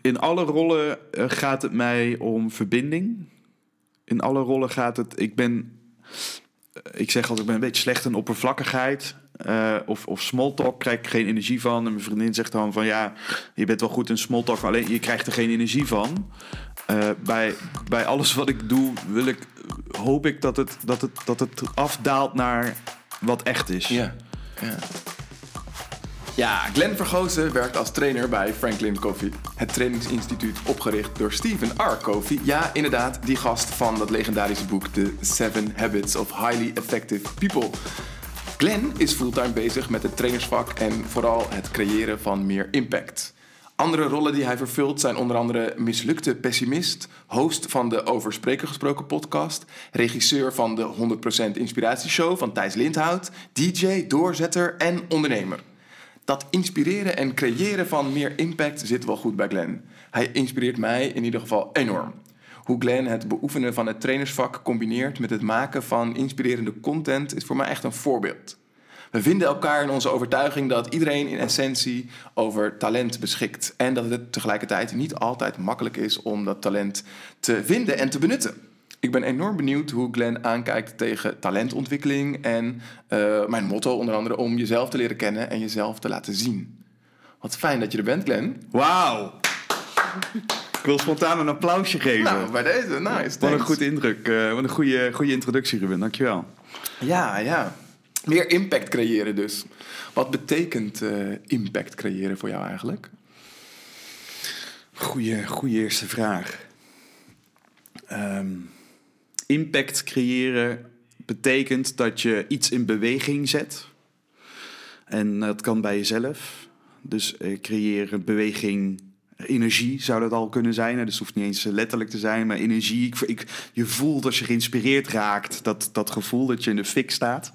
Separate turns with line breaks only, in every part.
In alle rollen eh, gaat het mij om verbinding. In alle rollen gaat het. Ik ben. eh, Ik zeg altijd, ik ben een beetje slecht in oppervlakkigheid. eh, of, of small talk krijg ik geen energie van. En mijn vriendin zegt dan van ja, je bent wel goed in small talk, alleen je krijgt er geen energie van. Bij, bij alles wat ik doe, wil ik, hoop ik dat het, dat, het, dat het afdaalt naar wat echt is.
Ja. ja. Ja, Glenn Vergozen werkt als trainer bij Franklin Covey. Het trainingsinstituut opgericht door Stephen R. Covey. Ja, inderdaad, die gast van dat legendarische boek The Seven Habits of Highly Effective People. Glenn is fulltime bezig met het trainersvak en vooral het creëren van meer impact. Andere rollen die hij vervult zijn onder andere mislukte pessimist, host van de Over Spreken Gesproken podcast, regisseur van de 100% Inspiratieshow van Thijs Lindhout, DJ, doorzetter en ondernemer. Dat inspireren en creëren van meer impact zit wel goed bij Glenn. Hij inspireert mij in ieder geval enorm. Hoe Glenn het beoefenen van het trainersvak combineert met het maken van inspirerende content is voor mij echt een voorbeeld. We vinden elkaar in onze overtuiging dat iedereen in essentie over talent beschikt. En dat het tegelijkertijd niet altijd makkelijk is om dat talent te vinden en te benutten. Ik ben enorm benieuwd hoe Glenn aankijkt tegen talentontwikkeling en eh, mijn motto onder andere om jezelf te leren kennen en jezelf te laten zien. Wat fijn dat je er bent, Glenn.
Wauw! Ik wil spontaan een applausje geven.
Nou, bij deze, nice.
wat een goed indruk. eh, wat een goede, goede introductie, Ruben. Dankjewel.
Ja, ja. Meer impact creëren dus. Wat betekent eh, impact creëren voor jou eigenlijk?
Goeie, goeie eerste vraag. Ehm, impact creëren betekent dat je iets in beweging zet. En dat kan bij jezelf. Dus eh, creëren beweging, energie zou dat al kunnen zijn. Dus het hoeft niet eens letterlijk te zijn, maar energie. Ik, ik, je voelt als je geïnspireerd raakt, dat, dat gevoel dat je in de fik staat.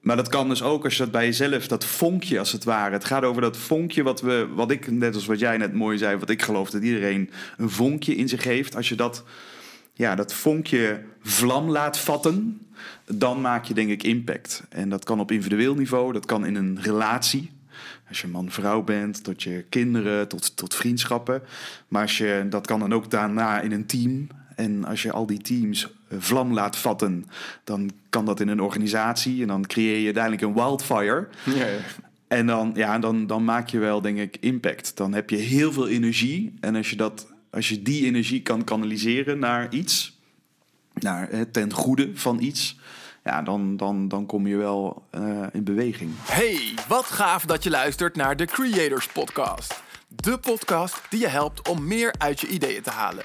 Maar dat kan dus ook als je dat bij jezelf, dat vonkje als het ware. Het gaat over dat vonkje wat we, wat ik, net als wat jij net mooi zei, wat ik geloof dat iedereen een vonkje in zich heeft. Als je dat, ja, dat vonkje vlam laat vatten, dan maak je denk ik impact. En dat kan op individueel niveau, dat kan in een relatie. Als je man-vrouw bent, tot je kinderen, tot, tot vriendschappen. Maar als je, dat kan dan ook daarna in een team. En als je al die teams eh, vlam laat vatten, dan kan dat in een organisatie. En dan creëer je uiteindelijk een wildfire.
Ja, ja.
En dan, ja, dan, dan maak je wel, denk ik, impact. Dan heb je heel veel energie. En als je, dat, als je die energie kan kanaliseren naar iets, naar, ten goede van iets, ja, dan, dan, dan kom je wel eh, in beweging.
Hey, wat gaaf dat je luistert naar de Creators Podcast. De podcast die je helpt om meer uit je ideeën te halen.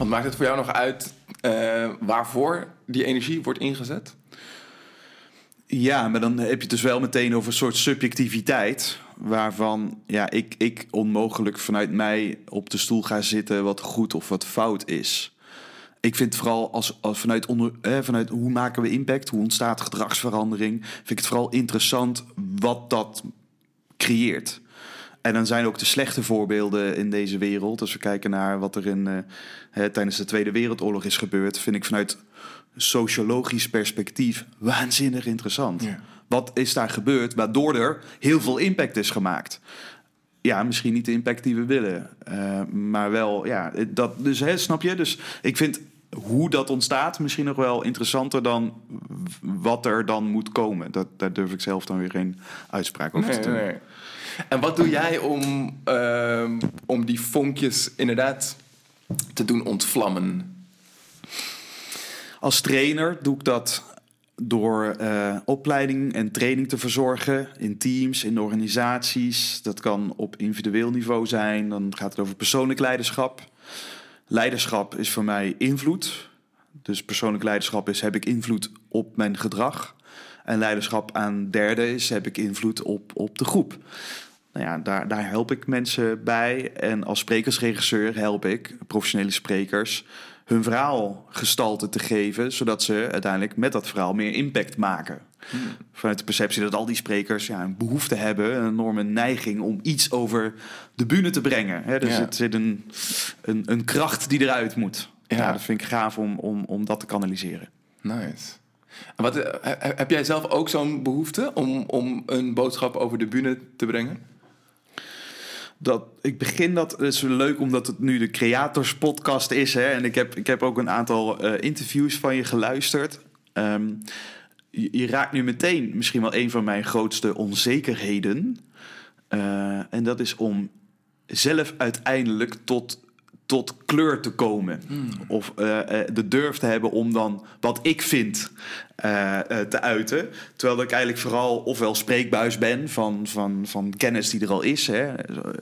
Wat maakt het voor jou nog uit eh, waarvoor die energie wordt ingezet?
Ja, maar dan heb je het dus wel meteen over een soort subjectiviteit. Waarvan ja, ik, ik onmogelijk vanuit mij op de stoel ga zitten wat goed of wat fout is. Ik vind vooral als, als vanuit, onder, vanuit hoe maken we impact, hoe ontstaat gedragsverandering, vind ik het vooral interessant wat dat creëert. En dan zijn ook de slechte voorbeelden in deze wereld. Als we kijken naar wat er in, eh, hè, tijdens de Tweede Wereldoorlog is gebeurd, vind ik vanuit sociologisch perspectief waanzinnig interessant.
Ja.
Wat is daar gebeurd waardoor er heel veel impact is gemaakt? Ja, misschien niet de impact die we willen, eh, maar wel, ja, dat, dus hè, snap je? Dus ik vind hoe dat ontstaat misschien nog wel interessanter dan wat er dan moet komen. Dat, daar durf ik zelf dan weer geen uitspraak over te doen.
En wat doe jij om, ehm, om die vonkjes inderdaad te doen ontvlammen?
Als trainer doe ik dat door eh, opleiding en training te verzorgen in teams, in organisaties. Dat kan op individueel niveau zijn. Dan gaat het over persoonlijk leiderschap. Leiderschap is voor mij invloed. Dus persoonlijk leiderschap is heb ik invloed op mijn gedrag. En leiderschap aan derden is heb ik invloed op, op de groep. Nou ja, daar, daar help ik mensen bij. En als sprekersregisseur help ik professionele sprekers hun verhaal gestalte te geven, zodat ze uiteindelijk met dat verhaal meer impact maken. Hmm. Vanuit de perceptie dat al die sprekers ja, een behoefte hebben, een enorme neiging om iets over de bühne te brengen. Hè, dus het zit een, een, een, kracht die eruit moet. Ja. dat vind ik gaaf om, om, om dat te kanaliseren.
Nice. Wat, eh, heb jij zelf ook zo'n behoefte om, om een boodschap over de bühne te brengen?
Dat ik begin dat is leuk omdat het nu de creators podcast is hè, en ik heb ik heb ook een aantal uh, interviews van je geluisterd. Um, je, raakt nu meteen misschien wel een van mijn grootste onzekerheden uh, en dat is om zelf uiteindelijk tot tot kleur te komen. Hmm. Of uh, de durf te hebben om dan wat ik vind uh, te uiten. Terwijl ik eigenlijk vooral ofwel spreekbuis ben van, van, van kennis die er al is. Hè.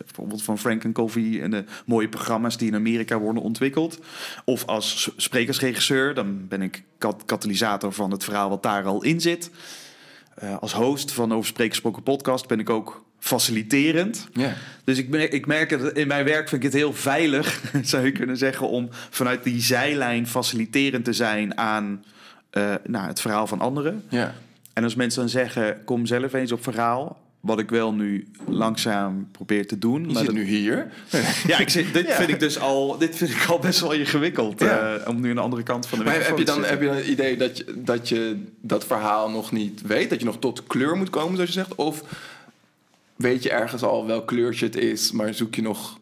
Bijvoorbeeld van Frank en Covey en de mooie programma's die in Amerika worden ontwikkeld. Of als sprekersregisseur, dan ben ik kat katalysator van het verhaal wat daar al in zit. als host van Over Sprekersproken podcast ben ik ook faciliterend. Ja. Dus ik merk, ik merk het in mijn werk vind ik het heel veilig, zou je kunnen zeggen, om vanuit die zijlijn faciliterend te zijn aan uh, nou, het verhaal van anderen. Ja. En als mensen dan zeggen, kom zelf eens op verhaal. Wat ik wel nu langzaam probeer te doen.
Je maar zit dat, nu hier.
ja, ik zit, dit vind ik dus al, dit vind ik al best wel ingewikkeld. Ja. Uh, om nu aan de andere kant van de
wereld heb je dan Heb je dan het idee dat je, dat je dat verhaal nog niet weet? Dat je nog tot kleur moet komen, zoals je zegt? Of weet je ergens al welk kleurtje het is, maar zoek je nog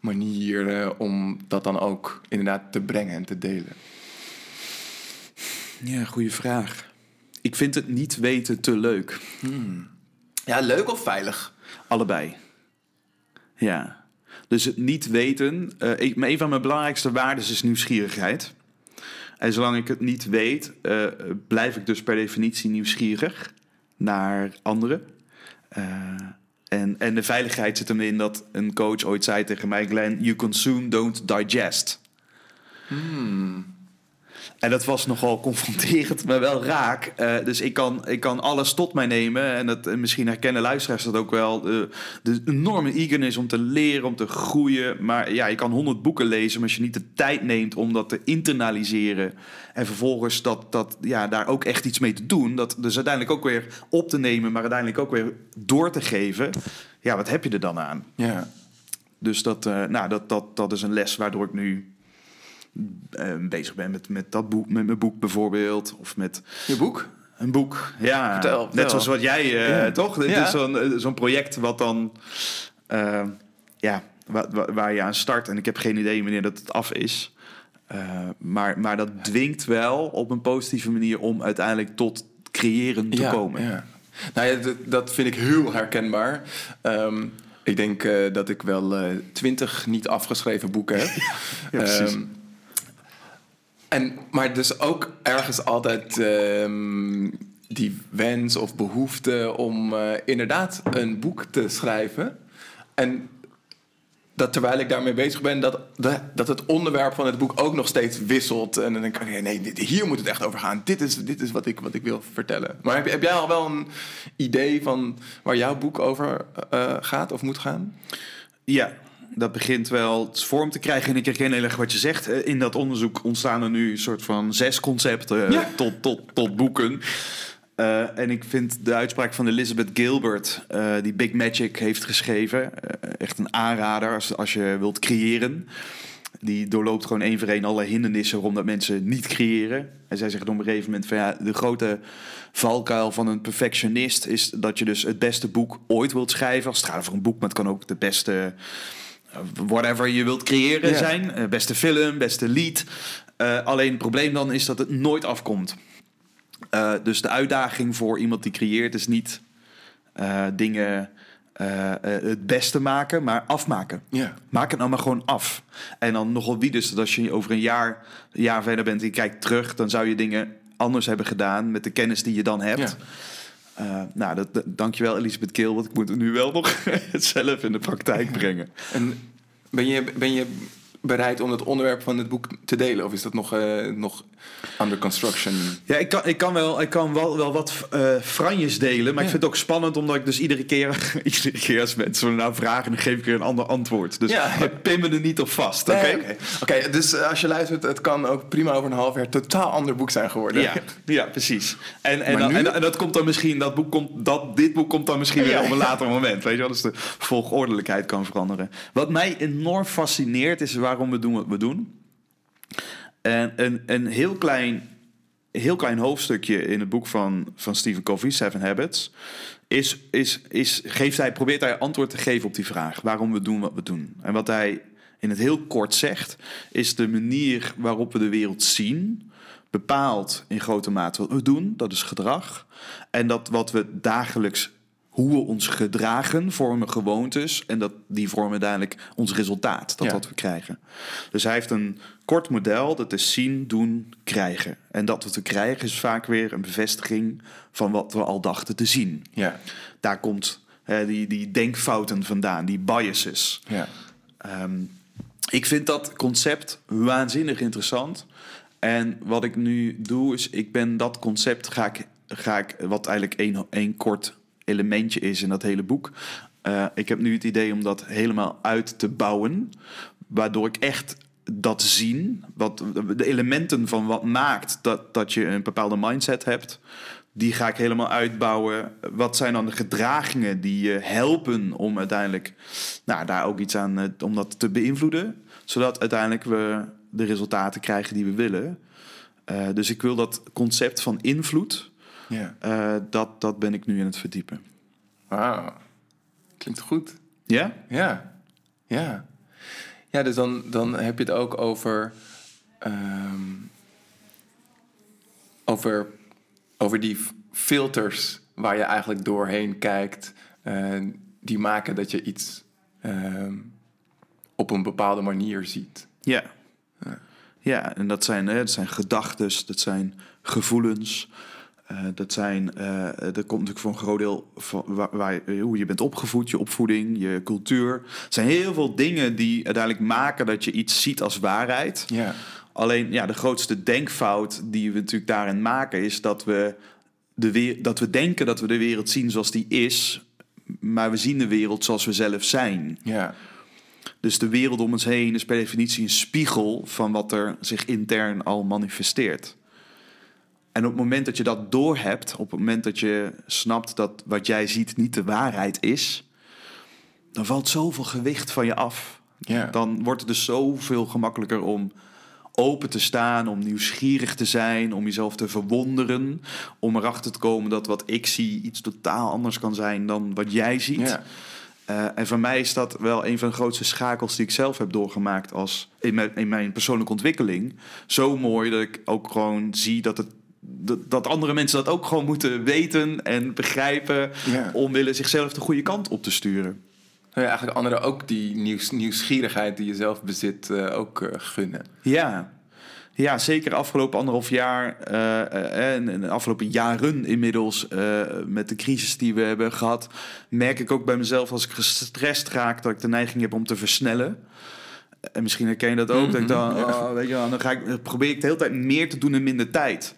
manieren om dat dan ook inderdaad te brengen en te delen?
Ja, goede vraag. Ik vind het niet weten te leuk. Hmm.
Ja, leuk of veilig?
Allebei. Ja. Dus het niet weten. Uh, een van mijn belangrijkste waarden is nieuwsgierigheid. En zolang ik het niet weet, uh, blijf ik dus per definitie nieuwsgierig naar anderen. Uh, en, en de veiligheid zit hem in dat een coach ooit zei tegen mij: Glenn, you consume, don't digest. Hmm. En dat was nogal confronterend, maar wel raak. Uh, dus ik kan, ik kan alles tot mij nemen. En, dat, en misschien herkennen luisteraars dat ook wel. De, de enorme eagerness om te leren, om te groeien. Maar ja, je kan honderd boeken lezen, maar als je niet de tijd neemt om dat te internaliseren. En vervolgens dat, dat, ja, daar ook echt iets mee te doen. Dat dus uiteindelijk ook weer op te nemen, maar uiteindelijk ook weer door te geven. Ja, wat heb je er dan aan? Ja. Dus dat, uh, nou, dat, dat, dat is een les waardoor ik nu uh, bezig ben met, met dat boek, met mijn boek bijvoorbeeld. Of met.
Je boek?
Een boek, ja. Vertel, Net zoals wat jij, uh, toch? Dit is zo'n eh, zo'n project wat dan, uh, ja, waar, waar, je aan start. En ik heb geen idee wanneer dat het af is. maar, maar dat dwingt wel op een positieve manier om uiteindelijk tot creëren te komen. Ja.
Nou ja, dat, vind ik heel herkenbaar. Um, ik denk uh, dat ik wel twintig niet afgeschreven boeken heb. ja, precies. Um, en, maar dus ook ergens altijd um, die wens of behoefte om uh, inderdaad een boek te schrijven. En dat terwijl ik daarmee bezig ben, dat, dat het onderwerp van het boek ook nog steeds wisselt. En dan denk ik, nee, hier moet het echt over gaan. Dit is, dit is wat, ik, wat ik wil vertellen. Maar heb, heb jij al wel een idee van waar jouw boek over uh, gaat of moet gaan?
Ja, dat begint wel vorm te krijgen. En ik herken heel erg wat je zegt. Eh, in dat onderzoek ontstaan er nu een soort van zes concepten tot, tot, tot boeken. Uh, en ik vind de uitspraak van Elizabeth Gilbert, uh, die Big Magic heeft geschreven, uh, echt een aanrader als, als je wilt creëren. Die doorloopt gewoon één voor één alle hindernissen omdat mensen niet creëren. En zij zegt op een gegeven moment van ja, de grote valkuil van een perfectionist is dat je dus het beste boek ooit wilt schrijven. Als het gaat over een boek, maar het kan ook de beste whatever je wilt creëren zijn. Uh, beste film, beste lied. Uh, alleen het probleem dan is dat het nooit afkomt. Uh, dus de uitdaging voor iemand die creëert is niet dingen het beste maken, maar afmaken. Yeah. Maak het nou maar gewoon af. En dan nogal wie dus dat als je over een jaar, een jaar verder bent en je kijkt terug, dan zou je dingen anders hebben gedaan met de kennis die je dan hebt. Uh, nou, dat, dat, dankjewel Elisabeth Keel, want ik moet het nu wel nog zelf in de praktijk brengen.
En ben je, ben je bereid om het onderwerp van het boek te delen? Of is dat nog, eh, nog under construction?
Ja, ik kan, ik kan, wel, ik kan wel, wel wat eh franjes delen. Maar ik vind het ook spannend, omdat ik dus iedere keer... iedere keer als mensen me nou vragen, dan geef ik weer een ander antwoord. Dus
Ja.
ik pin me er niet op vast, oké?
Nee, Oké, dus eh, als je luistert, het kan ook prima over een half jaar totaal ander boek zijn geworden.
Ja, ja, precies. En, en,
Maar
dan,
nu?
en, en dat komt dan misschien, dat boek komt, dat, dit boek komt dan misschien
Ja.
weer op een later moment. Weet je wel, dus de volgordelijkheid kan veranderen. Wat mij enorm fascineert is waarom we doen wat we doen. En een, een heel klein, heel klein hoofdstukje in het boek van, van Stephen Covey, Seven Habits, is, is, is, geeft hij, probeert hij antwoord te geven op die vraag. Waarom we doen wat we doen. En wat hij in het heel kort zegt, is de manier waarop we de wereld zien, bepaalt in grote mate wat we doen. Dat is gedrag. En dat wat we dagelijks, hoe we ons gedragen, vormen gewoontes. En dat die vormen uiteindelijk ons resultaat, dat
Ja.
wat we krijgen. Dus hij heeft een kort model, dat is zien, doen, krijgen. En dat wat we krijgen is vaak weer een bevestiging van wat we al dachten te zien.
Ja,
Daar komt hè, die, die denkfouten vandaan, die biases.
ja.
Ehm, ik vind dat concept waanzinnig interessant. En wat ik nu doe, is ik ben dat concept ga ik, ga ik wat eigenlijk één, één kort elementje is in dat hele boek. Eh, ik heb nu het idee om dat helemaal uit te bouwen, waardoor ik echt dat zien, wat, de elementen van wat maakt dat, dat je een bepaalde mindset hebt, die ga ik helemaal uitbouwen. Wat zijn dan de gedragingen die je helpen om uiteindelijk nou, daar ook iets aan, eh, om dat te beïnvloeden, zodat uiteindelijk we de resultaten krijgen die we willen. Eh, dus ik wil dat concept van invloed,
ja.
eh, dat, dat ben ik nu in het verdiepen.
Wauw. Klinkt goed.
Ja?
Ja, ja. Ja, dus dan, dan heb je het ook over... ehm, over, over die filters waar je eigenlijk doorheen kijkt... eh, die maken dat je iets ehm, op een bepaalde manier ziet.
Ja. Ja, en dat zijn, hè, dat zijn gedachten, dat zijn gevoelens. Eh, dat zijn, dat komt natuurlijk voor een groot deel van waar, waar- hoe je bent opgevoed, je opvoeding, je cultuur. Het zijn heel veel dingen die uiteindelijk maken dat je iets ziet als waarheid.
Ja,
Alleen ja, de grootste denkfout die we natuurlijk daarin maken is dat we, de weer, dat we denken dat we de wereld zien zoals die is, maar we zien de wereld zoals we zelf zijn.
ja,
Dus de wereld om ons heen is per definitie een spiegel van wat er zich intern al manifesteert. En op het moment dat je dat doorhebt, op het moment dat je snapt dat wat jij ziet niet de waarheid is, dan valt zoveel gewicht van je af.
ja.
Dan wordt het dus zoveel gemakkelijker om open te staan, om nieuwsgierig te zijn, om jezelf te verwonderen, om erachter te komen dat wat ik zie iets totaal anders kan zijn dan wat jij ziet. Eh, en voor mij is dat wel een van de grootste schakels die ik zelf heb doorgemaakt als in mijn, in mijn persoonlijke ontwikkeling. Zo mooi dat ik ook gewoon zie dat, het, dat, dat andere mensen dat ook gewoon moeten weten en begrijpen.
Ja.
Om willen zichzelf de goede kant op te sturen.
Nou ja, eigenlijk anderen ook die nieuws, nieuwsgierigheid die je zelf bezit eh, ook eh, gunnen.
Ja. Ja, zeker de afgelopen anderhalf jaar eh, eh, en en de afgelopen jaren inmiddels eh, met de crisis die we hebben gehad, merk ik ook bij mezelf als ik gestrest raak dat ik de neiging heb om te versnellen. En misschien herken je dat ook. dat ik dan, oh, weet je wel, dan ga ik, dan probeer ik de hele tijd meer te doen in minder tijd.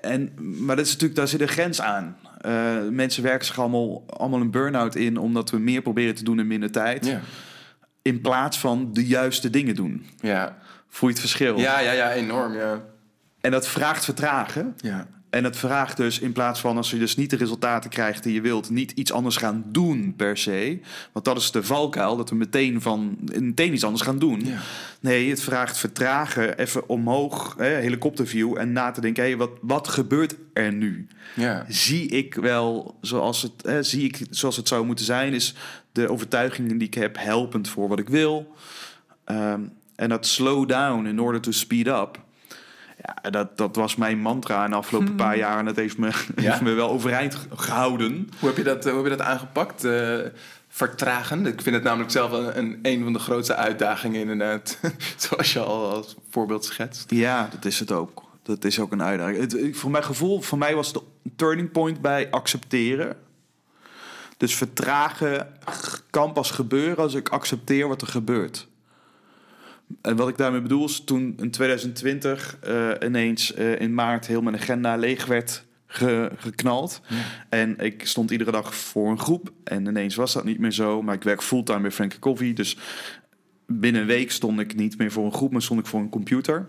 En, maar dat is natuurlijk, daar zit een grens aan. Eh, mensen werken zich allemaal, allemaal een burn-out in omdat we meer proberen te doen in minder tijd.
Ja,
In plaats van de juiste dingen doen.
ja,
Voel je het verschil?
ja, ja, ja enorm, ja.
En dat vraagt vertragen.
ja.
En dat vraagt dus in plaats van als je dus niet de resultaten krijgt die je wilt, niet iets anders gaan doen per se. Want dat is de valkuil, dat we meteen van meteen iets anders gaan doen.
Ja.
Nee, het vraagt vertragen, even omhoog, hè, helikopterview en na te denken, hé, wat, wat gebeurt er nu?
ja.
Zie ik wel zoals het, hè, zie ik zoals het zou moeten zijn? Is de overtuigingen die ik heb helpend voor wat ik wil? Ehm, en dat slow down in order to speed up. Ja, dat, dat was mijn mantra in de afgelopen paar jaar. En dat heeft me, heeft me wel overeind gehouden.
Hoe heb je dat, eh, hoe heb je dat aangepakt? Eh, vertragen? Ik vind het namelijk zelf een, een, een van de grootste uitdagingen inderdaad. Zoals je al als voorbeeld schetst.
Ja, dat is het ook. Dat is ook een uitdaging. Het, voor mijn gevoel, voor mij was het een turning point bij accepteren. Dus vertragen kan pas gebeuren als ik accepteer wat er gebeurt. En wat ik daarmee bedoel is toen in 2020 eh, ineens eh, in maart heel mijn agenda leeg werd ge- geknald. En ik stond iedere dag voor een groep. En ineens was dat niet meer zo. Maar ik werk fulltime bij Frankie Coffee. Dus binnen een week stond ik niet meer voor een groep, maar stond ik voor een computer.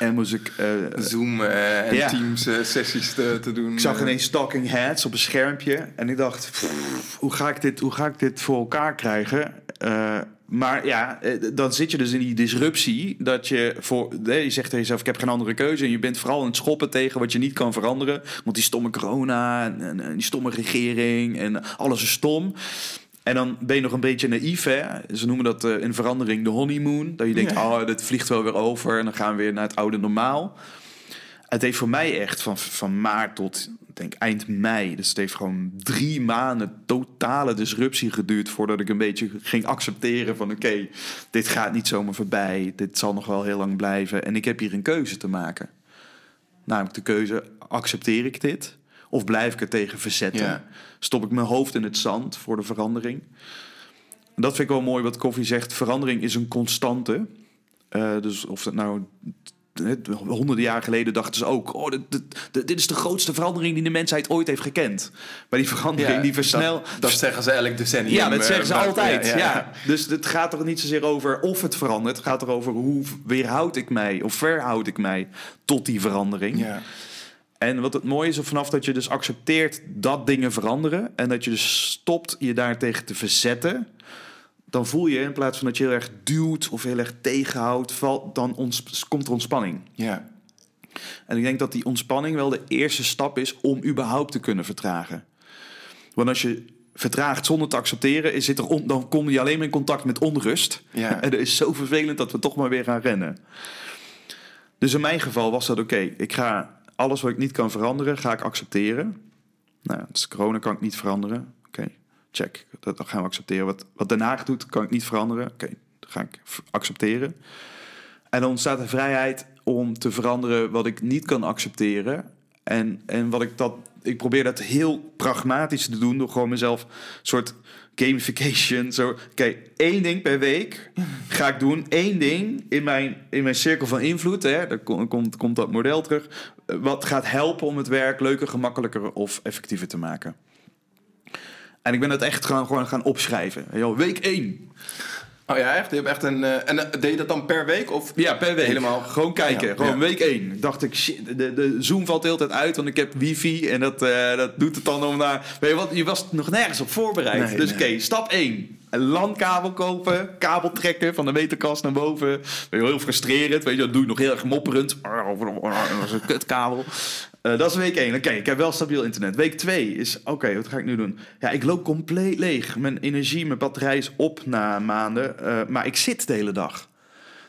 En moest ik... eh,
Zoom en. Teams sessies te, te doen.
ik zag ineens talking heads op een schermpje. En ik dacht, pff, hoe, ga ik dit, hoe ga ik dit voor elkaar krijgen? Eh, maar ja, eh, dan zit je dus in die disruptie. Dat je voor. eh, Je zegt tegen jezelf: Ik heb geen andere keuze. En je bent vooral aan het schoppen tegen wat je niet kan veranderen. Want die stomme corona en, en- en die stomme regering. En alles is stom. En dan ben je nog een beetje naïef, hè? Ze noemen dat eh, in verandering de honeymoon. Dat je denkt,
Ja.
oh, dit vliegt wel weer over. En dan gaan we weer naar het oude normaal. Het heeft voor mij echt van, van maart tot denk eind mei. Dus het heeft gewoon drie maanden totale disruptie geduurd voordat ik een beetje ging accepteren van oké, dit gaat niet zomaar voorbij. Dit zal nog wel heel lang blijven. En ik heb hier een keuze te maken. Namelijk de keuze, accepteer ik dit? Of blijf ik er tegen verzetten?
Ja.
Stop ik mijn hoofd in het zand voor de verandering? En dat vind ik wel mooi wat Koffie zegt. Verandering is een constante. Eh, dus of dat nou honderden jaar geleden dachten ze ook... Oh, dit, dit, dit is de grootste verandering die de mensheid ooit heeft gekend. Maar die verandering die versnelt...
Dat, dat zeggen ze elk decennium.
ja, dat
eh,
zeggen ze
maar-
altijd. Ja, Dus het gaat toch niet zozeer over of het verandert. Het gaat er over hoe weerhoud ik mij... of verhoud ik mij tot die verandering.
Ja.
En wat het mooie is, vanaf dat je dus accepteert dat dingen veranderen... en dat je dus stopt je daartegen te verzetten... dan voel je in plaats van dat je heel erg duwt of heel erg tegenhoudt... Valt, dan ons, komt er ontspanning.
Ja.
En ik denk dat die ontspanning wel de eerste stap is om überhaupt te kunnen vertragen. Want als je vertraagt zonder te accepteren, is zit er on- dan kom je alleen maar in contact met onrust.
Ja.
En dat is zo vervelend dat we toch maar weer gaan rennen. Dus in mijn geval was dat oké. ik ga alles wat ik niet kan veranderen, ga ik accepteren. Nou, dus corona kan ik niet veranderen. Oké, check. Dat, gaan we accepteren. Wat, wat Den Haag doet, kan ik niet veranderen. Oké, dat ga ik accepteren. En dan ontstaat de vrijheid om te veranderen wat ik niet kan accepteren. En, en wat ik dat. Ik probeer dat heel pragmatisch te doen door gewoon mezelf een soort gamification. Zo, oké, één ding per week ga ik doen. Eén ding in mijn, in mijn cirkel van invloed. Hè, daar komt, komt, komt dat model terug. Wat gaat helpen om het werk leuker, gemakkelijker of effectiever te maken. En ik ben dat echt gewoon, gewoon gaan opschrijven. Wel, Week 1.
Oh ja, echt? Je hebt echt een... eh, en eh, deed je dat dan per week? Of?
Ja, per week.
Helemaal.
Gewoon kijken.
Ja,
Gewoon
ja.
week 1. Dacht ik, shit, de, de Zoom valt de hele tijd uit, want ik heb wifi. En dat, eh, dat doet het dan om naar... Weet je wat, je was nog nergens op voorbereid.
Nee,
dus
nee.
oké, stap 1. Een LAN-kabel kopen, kabel trekken van de meterkast naar boven. Heel frustrerend. Weet je, dat doe je nog heel erg mopperend. Dat is een kutkabel. Eh, dat is week 1. Oké, ik heb wel stabiel internet. Week 2 is, oké, wat ga ik nu doen? Ja, ik loop compleet leeg. Mijn energie, mijn batterij is op na maanden. eh, maar ik zit de hele dag.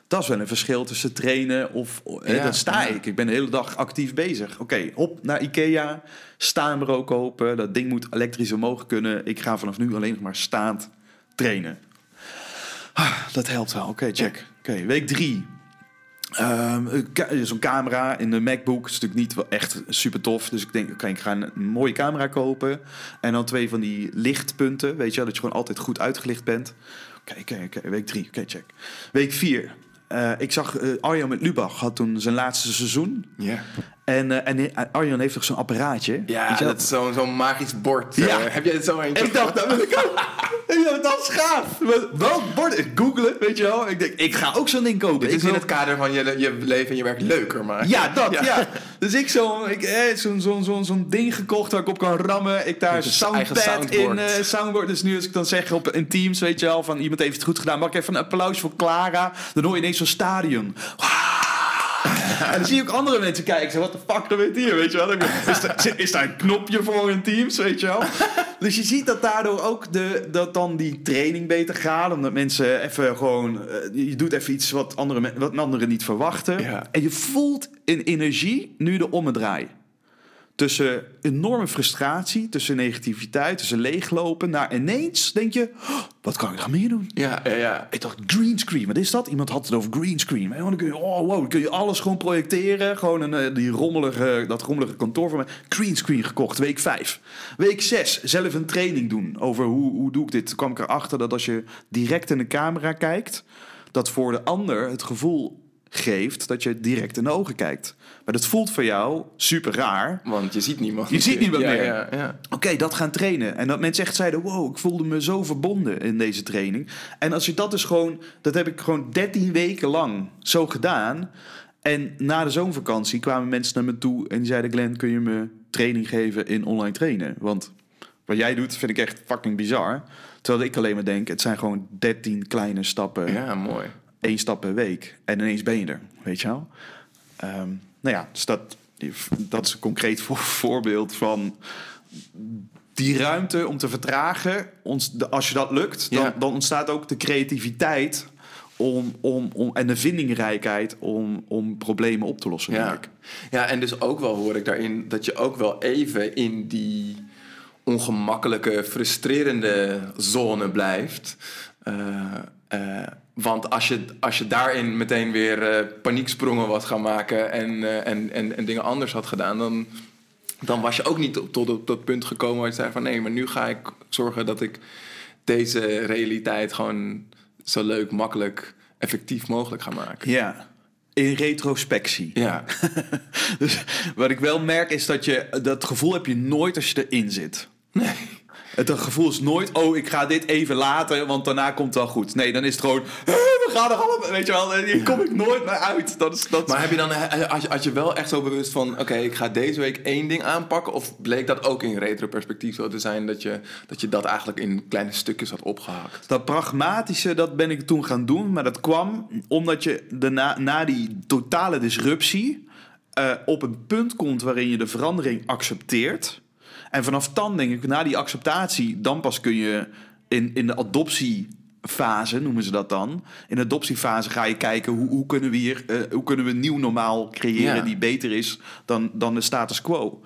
Dat is wel een verschil tussen trainen of... eh,
Ja,
dan sta
ja.
ik. Ik ben de hele dag actief bezig. Oké, op naar Ikea. Staanbureau kopen. Dat ding moet elektrisch omhoog kunnen. Ik ga vanaf nu alleen nog maar staand trainen. Ah, dat helpt wel. Oké, check. Oké, week drie. Ehm, een ka- Zo'n camera in de MacBook is natuurlijk niet wel echt super tof. Dus ik denk, oké, ik ga een mooie camera kopen. En dan twee van die lichtpunten. Weet je wel, dat je gewoon altijd goed uitgelicht bent. Oké, oké, oké. Week drie. Oké, check. Week vier. Eh, ik zag eh, Arjan met Lubach had toen zijn laatste seizoen.
Ja.
En, eh, en eh, Arjan heeft toch zo'n apparaatje?
Ja, dat is zo'n zo'n magisch bord.
Ja.
Eh, heb jij het zo eentje?
Ik dacht, dat wil ik ook. Ik dacht, dat is gaaf. Maar Welk bord? Googelen, weet je wel. Ik denk, ik ga ook zo'n ding kopen.
Dit
Ik
is in
wil-
het kader van je, je leven en je werk leuker maken.
Ja, dat, ja. Dus ik zo'n eh, zo'n zo'n zo'n zo'n ding gekocht waar ik op kan rammen. Ik daar soundpad in
soundboard.
eh soundboard. Dus nu als ik dan zeg op in Teams, weet je wel, van iemand heeft het goed gedaan. Mag ik even een applaus voor Clara? Dan hoor je ineens zo'n stadion. En dan zie je ook andere mensen kijken. Zeg, wat de fuck gebeurt hier, weet je wel? Is, er, is daar een knopje voor in Teams, weet je wel? Dus je ziet dat daardoor ook de, dat dan die training beter gaat. Omdat mensen even gewoon... eh, je doet even iets wat, andere, men- wat anderen niet verwachten.
Ja.
En je voelt in energie nu de ommedraai. Tussen enorme frustratie, tussen negativiteit, tussen leeglopen... naar ineens denk je, "Oh, wat kan ik nog meer doen?
Ja, ja, ja.
Ik dacht, greenscreen, wat is dat? Iemand had het over greenscreen. Dan kun je, oh wow, dan kun je alles gewoon projecteren. Gewoon een, eh, die rommelige, dat rommelige kantoor van mij. Greenscreen gekocht, week 5. Week 6, zelf een training doen over hoe, hoe doe ik dit. Toen kwam ik erachter dat als je direct in de camera kijkt... dat voor de ander het gevoel geeft dat je direct in de ogen kijkt. Maar dat voelt voor jou super raar.
Want je ziet niemand.
Je ziet niemand
Ja,
meer.
Ja, ja.
Oké, dat gaan trainen. En dat mensen echt zeiden: wow, ik voelde me zo verbonden in deze training. En als je dat dus gewoon, dat heb ik gewoon 13 weken lang zo gedaan. En na de zomervakantie kwamen mensen naar me toe en die zeiden: Glenn, kun je me training geven in online trainen? Want wat jij doet vind ik echt fucking bizar. Terwijl ik alleen maar denk: het zijn gewoon 13 kleine stappen
ja, mooi.
één stap per week. En ineens ben je er, weet je wel. Ehm, nou ja, dus dat, dat is een concreet voor- voorbeeld van die ruimte om te vertragen. Ons, de- als je dat lukt, dan,
Ja.
dan ontstaat ook de creativiteit om, om, om, en de vindingrijkheid om, om problemen op te lossen.
Ja.
denk ik.
ja, en dus ook wel hoor ik daarin dat je ook wel even in die ongemakkelijke, frustrerende zone blijft. Eh, eh, want als je, als je daarin meteen weer eh, panieksprongen was gaan maken en, eh, en, en, en dingen anders had gedaan, dan, dan was je ook niet op- tot op dat punt gekomen waar je zei van nee, maar nu ga ik zorgen dat ik deze realiteit gewoon zo leuk, makkelijk, effectief mogelijk ga maken.
Ja, in retrospectie.
Ja,
Dus wat ik wel merk is dat je dat gevoel heb je nooit als je erin zit. Nee. Het gevoel is nooit, oh, ik ga dit even laten, want daarna komt het wel goed. Nee, dan is het gewoon, "Eh, we gaan er allemaal, weet je wel, en hier kom ik nooit meer uit. Dat is, dat
Maar heb je dan, eh, als je, als je wel echt zo bewust van, oké, ik ga deze week één ding aanpakken, of bleek dat ook in retro-perspectief zo te zijn dat je, dat je dat eigenlijk in kleine stukjes had opgehakt?
Dat pragmatische, dat ben ik toen gaan doen. Maar dat kwam omdat je daarna, na die totale disruptie... eh, op een punt komt waarin je de verandering accepteert. En vanaf dan denk ik, na die acceptatie... dan pas kun je in, in de adoptiefase, noemen ze dat dan... in de adoptiefase ga je kijken... hoe, hoe, kunnen, we hier, eh, hoe kunnen we een nieuw normaal creëren...
Ja.
die beter is dan, dan de status quo.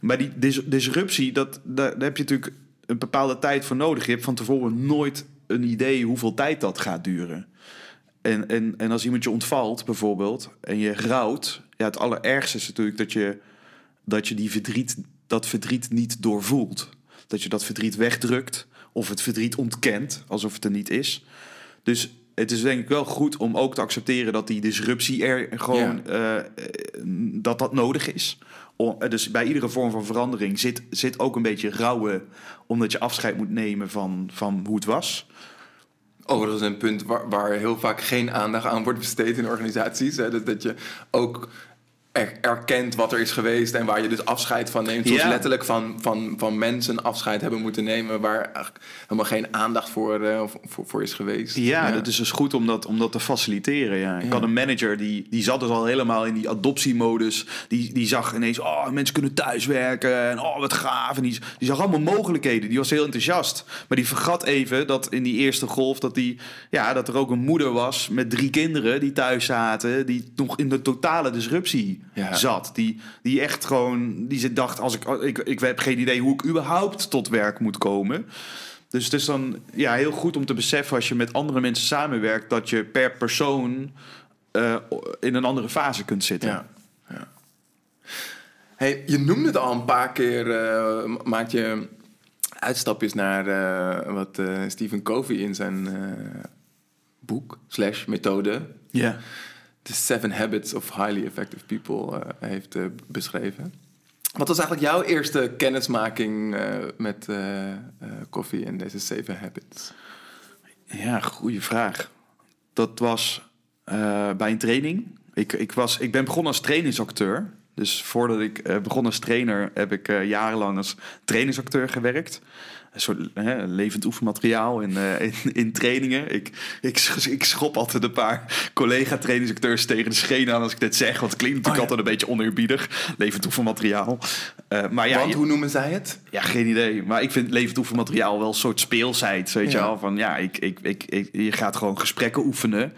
Maar die dis- disruptie, dat, daar, daar heb je natuurlijk een bepaalde tijd voor nodig. Je hebt van tevoren nooit een idee hoeveel tijd dat gaat duren. En, en, en als iemand je ontvalt, bijvoorbeeld, en je rouwt... Ja, het allerergste is natuurlijk dat je, dat je die verdriet, dat verdriet niet doorvoelt. Dat je dat verdriet wegdrukt of het verdriet ontkent, alsof het er niet is. Dus het is denk ik wel goed om ook te accepteren dat die disruptie er gewoon eh, dat dat nodig is. Dus bij iedere vorm van verandering zit, zit ook een beetje rouwen, omdat je afscheid moet nemen van, van hoe het was.
Overigens een punt waar, waar heel vaak geen aandacht aan wordt besteed in organisaties. Hè? Dat, dat je ook er- erkent wat er is geweest en waar je dus afscheid van neemt.
Ja.
letterlijk van, van, van mensen afscheid hebben moeten nemen waar helemaal geen aandacht voor, eh, voor, voor is geweest.
Ja, dat is dus goed om dat, om dat te faciliteren. Ja. Ik
Ja.
had een manager die, die zat dus al helemaal in die adoptiemodus. Die, die zag ineens, oh, mensen kunnen thuiswerken. En oh, wat gaaf. En die, die zag allemaal mogelijkheden. Die was heel enthousiast. Maar die vergat even dat in die eerste golf... dat, die, ja, dat er ook een moeder was met drie kinderen die thuis zaten... die nog in de totale disruptie
Ja.
zat. Die, die echt gewoon... die ze dacht, als ik, ik, ik heb geen idee hoe ik überhaupt tot werk moet komen... Dus het is dan ja, heel goed om te beseffen als je met andere mensen samenwerkt, dat je per persoon eh, in een andere fase kunt zitten.
Ja. ja. Hey, je noemde het al een paar keer, eh, ma- maak je uitstapjes naar eh, wat eh, Stephen Covey in zijn eh, boek slash methode,
Ja.
The Seven Habits of Highly Effective People, eh, heeft eh, beschreven. Wat was eigenlijk jouw eerste kennismaking eh, met koffie en deze Seven Habits?
Ja, goede vraag. Dat was bij een training. Ik, ik, was, ik ben begonnen als trainingsacteur. Dus voordat ik begon als trainer, heb ik jarenlang als trainingsacteur gewerkt. Een soort hè, levend oefenmateriaal in, eh, in, in trainingen. Ik, ik, ik schop altijd een paar collega-trainingsacteurs tegen de schenen aan als ik dit zeg. Want het klinkt natuurlijk
Oh, ja.
altijd een beetje oneerbiedig. Levend oefenmateriaal. Eh, maar ja,
Want hoe noemen zij het?
ja, geen idee. Maar ik vind levend oefenmateriaal wel een soort speelsheid. Weet je wel? Van ja, ik, ik, ik, ik- je gaat gewoon gesprekken oefenen.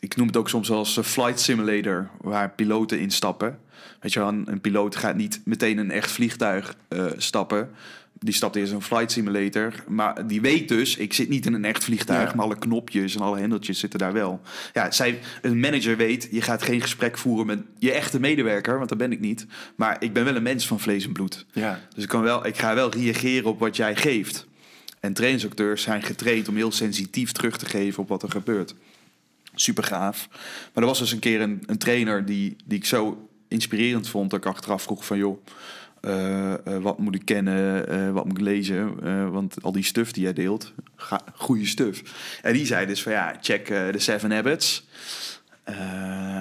Ik noem het ook soms als een flight simulator, waar piloten instappen. Weet je wel, een, een piloot gaat niet meteen een echt vliegtuig eh, stappen. Die stapt eerst in een flight simulator. Maar die weet dus, ik zit niet in een echt vliegtuig.
Ja.
Maar alle knopjes en alle hendeltjes zitten daar wel. Ja, zij, een manager weet, je gaat geen gesprek voeren met je echte medewerker. Want dat ben ik niet. Maar ik ben wel een mens van vlees en bloed.
Ja.
Dus ik, kan wel, ik ga wel reageren op wat jij geeft. En trainingsacteurs zijn getraind om heel sensitief terug te geven op wat er gebeurt. Super gaaf. Maar er was dus een keer een, een trainer die, die ik zo inspirerend vond... dat ik achteraf vroeg van joh, eh, eh, wat moet ik kennen, eh, wat moet ik lezen? Want al die stuff die jij deelt, ga, goede stuff. En die zei dus van ja, check de Seven Habits...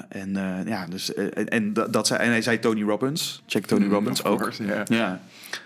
En ja, dus en, en dat dat zei, en hij zei Tony Robbins. Check Tony
Mm,
Robbins ook.
course, ja.
Ja.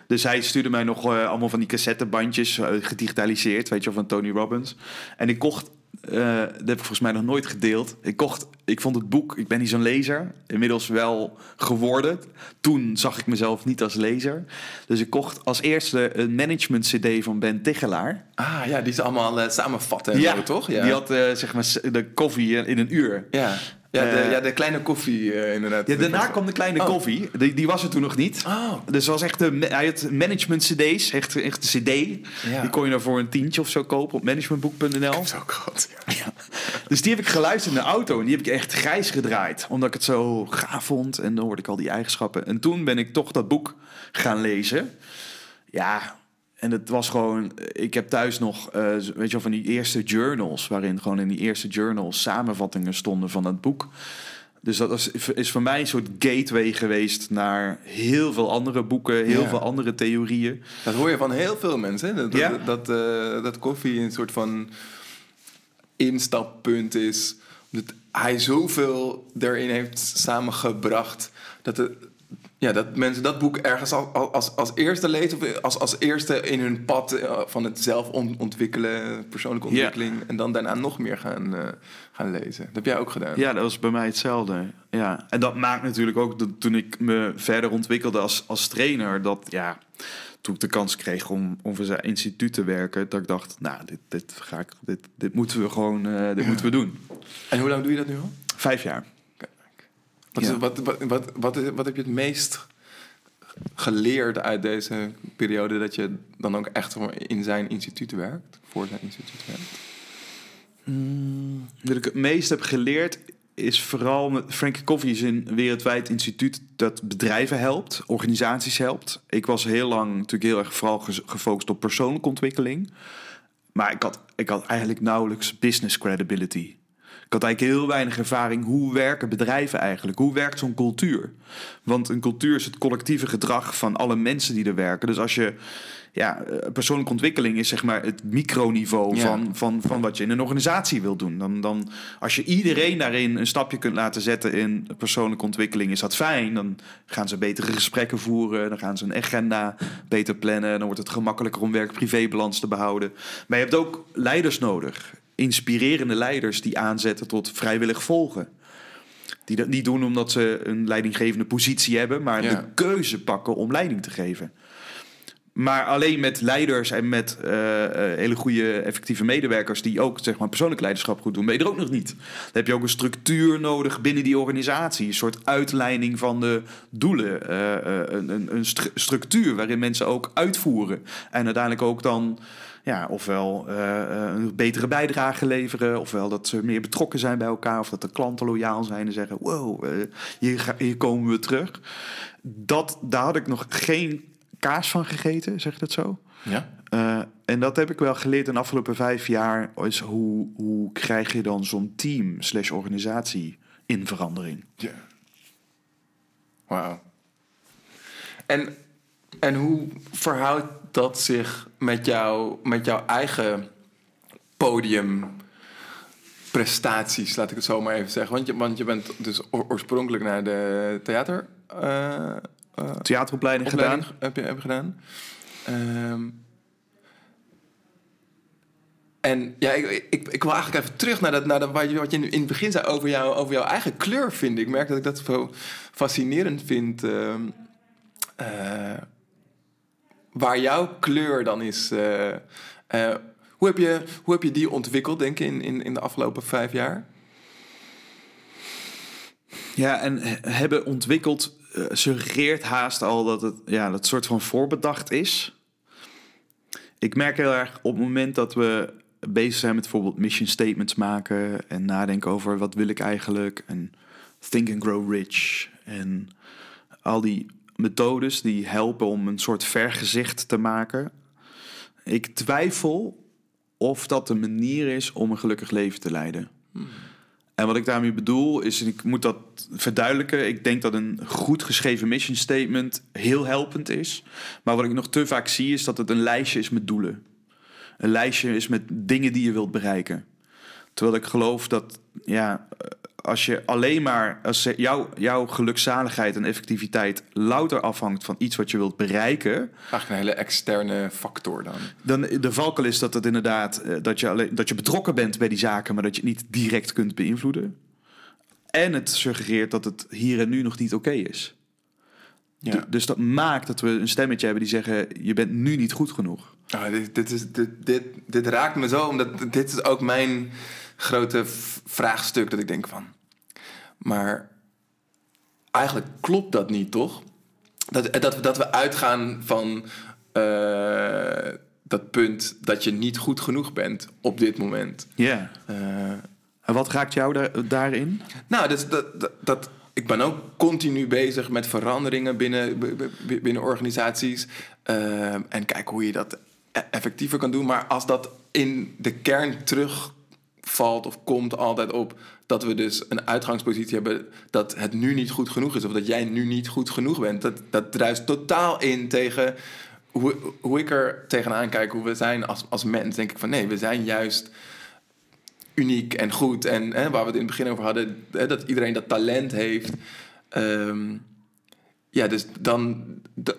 Dus hij stuurde mij nog allemaal van die cassettebandjes gedigitaliseerd, weet je wel, van Tony Robbins. En ik kocht, eh, dat heb ik volgens mij nog nooit gedeeld. Ik kocht, ik vond het boek, ik ben niet zo'n lezer, inmiddels wel geworden. Toen zag ik mezelf niet als lezer. Dus ik kocht als eerste een management CD van Ben Tichelaar.
Ah ja, die ze allemaal eh, samenvatten en zo, toch? Ja.
Die had eh, zeg maar de koffie in een uur.
ja. Ja, de,
Eh,
ja, de kleine koffie eh, inderdaad.
Ja, daarna kwam de kleine
Oh.
koffie. Die, die was er toen nog niet.
Oh.
Dus was echt een, hij had management CD's, echt, echt een CD.
Ja.
Die kon je dan voor een tientje of zo kopen op managementboek.nl.
Zo groot, ja.
Ja. Dus die heb ik geluisterd in de auto en die heb ik echt grijs gedraaid. Omdat ik het zo gaaf vond en dan hoorde ik al die eigenschappen. En toen ben ik toch dat boek gaan lezen. Ja, en het was gewoon... Ik heb thuis nog, eh, weet je wel, van die eerste journals... waarin gewoon in die eerste journals samenvattingen stonden van dat boek. Dus dat is, is voor mij een soort gateway geweest naar heel veel andere boeken, heel
Ja.
veel andere theorieën.
Dat hoor je van heel veel mensen. hè? Dat, dat,
Ja?
dat, eh, dat koffie een soort van instappunt is. Omdat hij zoveel erin heeft samengebracht. Dat, het, ja, dat mensen dat boek ergens als, als, als eerste lezen. Of als, als eerste in hun pad eh, van het zelf on- ontwikkelen, persoonlijke ontwikkeling. En dan daarna nog meer gaan, eh, gaan lezen. Dat heb jij ook gedaan.
Ja, dat was bij mij hetzelfde. Ja. En dat maakt natuurlijk ook dat toen ik me verder ontwikkelde als, als trainer, dat ja, toen ik de kans kreeg om, om voor zijn instituut te werken, dat ik dacht, nou, dit, dit, ga ik, dit, dit moeten we gewoon eh, dit moeten we doen.
En hoe lang doe je dat nu al?
Vijf jaar.
Wat, is, wat, wat, wat, wat, heb je het meest geleerd uit deze periode dat je dan ook echt voor- in zijn instituut werkt? Voor zijn instituut werkt?
Wat ik het meest heb geleerd is vooral met Frankie Coffee is een wereldwijd instituut dat bedrijven helpt, organisaties helpt. Ik was heel lang natuurlijk heel erg vooral gefocust op persoonlijke ontwikkeling. Maar ik had, ik had eigenlijk nauwelijks business credibility. Ik had eigenlijk heel weinig ervaring. Hoe werken bedrijven eigenlijk? Hoe werkt zo'n cultuur? Want een cultuur is het collectieve gedrag van alle mensen die er werken. Dus als je ja, eh, persoonlijke ontwikkeling is zeg maar het microniveau
Ja.
van, van, van wat je in een organisatie wil doen. Dan, dan, als je iedereen daarin een stapje kunt laten zetten in persoonlijke ontwikkeling, is dat fijn. Dan gaan ze betere gesprekken voeren. Dan gaan ze een agenda beter plannen. Dan wordt het gemakkelijker om werk-privébalans te behouden. Maar je hebt ook leiders nodig. Inspirerende leiders die aanzetten tot vrijwillig volgen. Die dat niet doen omdat ze een leidinggevende positie hebben, maar
Ja.
de keuze pakken om leiding te geven. Maar alleen met leiders en met eh, eh, hele goede, effectieve medewerkers die ook zeg maar, persoonlijk leiderschap goed doen, ben je er ook nog niet. Dan heb je ook een structuur nodig binnen die organisatie. Een soort uitleiding van de doelen. eh, een, een, een stru- structuur waarin mensen ook uitvoeren. En uiteindelijk ook dan ja, ofwel eh, eh, een betere bijdrage leveren, ofwel dat ze meer betrokken zijn bij elkaar, of dat de klanten loyaal zijn en zeggen: Wow, eh, hier, ga- hier komen we terug. Dat, daar had ik nog geen kaas van gegeten, zeg je dat zo?
Ja.
En dat heb ik wel geleerd in de afgelopen vijf jaar. Is hoe, hoe krijg je dan zo'n team slash organisatie in verandering?
Ja. Wauw. En, en hoe verhoudt dat zich met, jou, met jouw eigen podiumprestaties, laat ik het zo maar even zeggen? Want je, want je bent dus oor- oorspronkelijk naar de theater... eh,
Theateropleiding gedaan.
heb je, heb je gedaan. Ehm, en ja, ik, ik, ik wil eigenlijk even terug naar, dat, naar dat, wat, je, wat je in het begin zei over, jou, over jouw eigen kleur, vind ik. Ik merk dat ik dat zo fascinerend vind. ehm, eh, waar jouw kleur dan is. eh, eh, hoe, heb je, hoe heb je die ontwikkeld, denk je, in, in, in de afgelopen vijf jaar?
Ja, en he- hebben ontwikkeld eh, suggereert haast al dat het ja, dat soort van voorbedacht is. Ik merk heel erg op het moment dat we bezig zijn met bijvoorbeeld mission statements maken en nadenken over wat wil ik eigenlijk en think and grow rich en al die methodes die helpen om een soort vergezicht te maken. Ik twijfel of dat de manier is om een gelukkig leven te leiden. En wat ik daarmee bedoel is, en ik moet dat verduidelijken. Ik denk dat een goed geschreven mission statement heel helpend is. Maar wat ik nog te vaak zie, is dat het een lijstje is met doelen. Een lijstje is met dingen die je wilt bereiken. Terwijl ik geloof dat, ja, als je alleen maar, als jouw, jouw gelukzaligheid en effectiviteit louter afhangt van iets wat je wilt bereiken.
Eigenlijk een hele externe factor dan.
Dan de valkel is dat het inderdaad, eh, dat je, alleen, dat je betrokken bent bij die zaken, maar dat je het niet direct kunt beïnvloeden. En het suggereert dat het hier en nu nog niet oké is. Ja. Dus dat maakt dat we een stemmetje hebben die zeggen: je bent nu niet goed genoeg.
Oh, dit, dit, is, dit, dit, dit raakt me zo, omdat dit is ook mijn grote vraagstuk dat ik denk van. Maar eigenlijk klopt dat niet, toch? Dat, dat, dat we uitgaan van uh, dat punt dat je niet goed genoeg bent op dit moment.
Ja. Uh, en wat raakt jou daar, daarin?
Nou, dat, dat, dat, ik ben ook continu bezig met veranderingen binnen, binnen organisaties. Uh, en kijk hoe je dat e-, effectiever kan doen. Maar als dat in de kern terugvalt of komt altijd op dat we dus een uitgangspositie hebben dat het nu niet goed genoeg is of dat jij nu niet goed genoeg bent. Dat, dat druist totaal in tegen hoe, hoe ik er tegenaan kijk, hoe we zijn als, als mens. Denk ik van nee, we zijn juist uniek en goed. En hè, waar we het in het begin over hadden, hè, dat iedereen dat talent heeft. Um, ja, dus dan,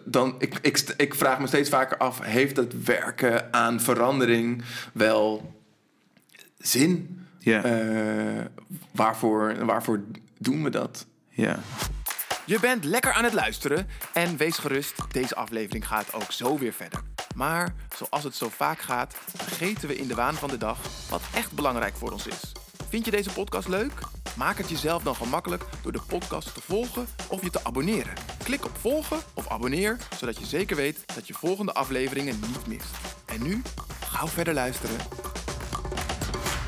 dan ik, ik, ik vraag me steeds vaker af: heeft het werken aan verandering wel zin? Ja. Uh, waarvoor, waarvoor doen we dat?
Ja.
Je bent lekker aan het luisteren en wees gerust, deze aflevering gaat ook zo weer verder. Maar zoals het zo vaak gaat, vergeten we in de waan van de dag wat echt belangrijk voor ons is. Vind je deze podcast leuk? Maak het jezelf dan gemakkelijk door de podcast te volgen of je te abonneren. Klik op volgen of abonneer, zodat je zeker weet dat je volgende afleveringen niet mist. En nu, gauw verder luisteren.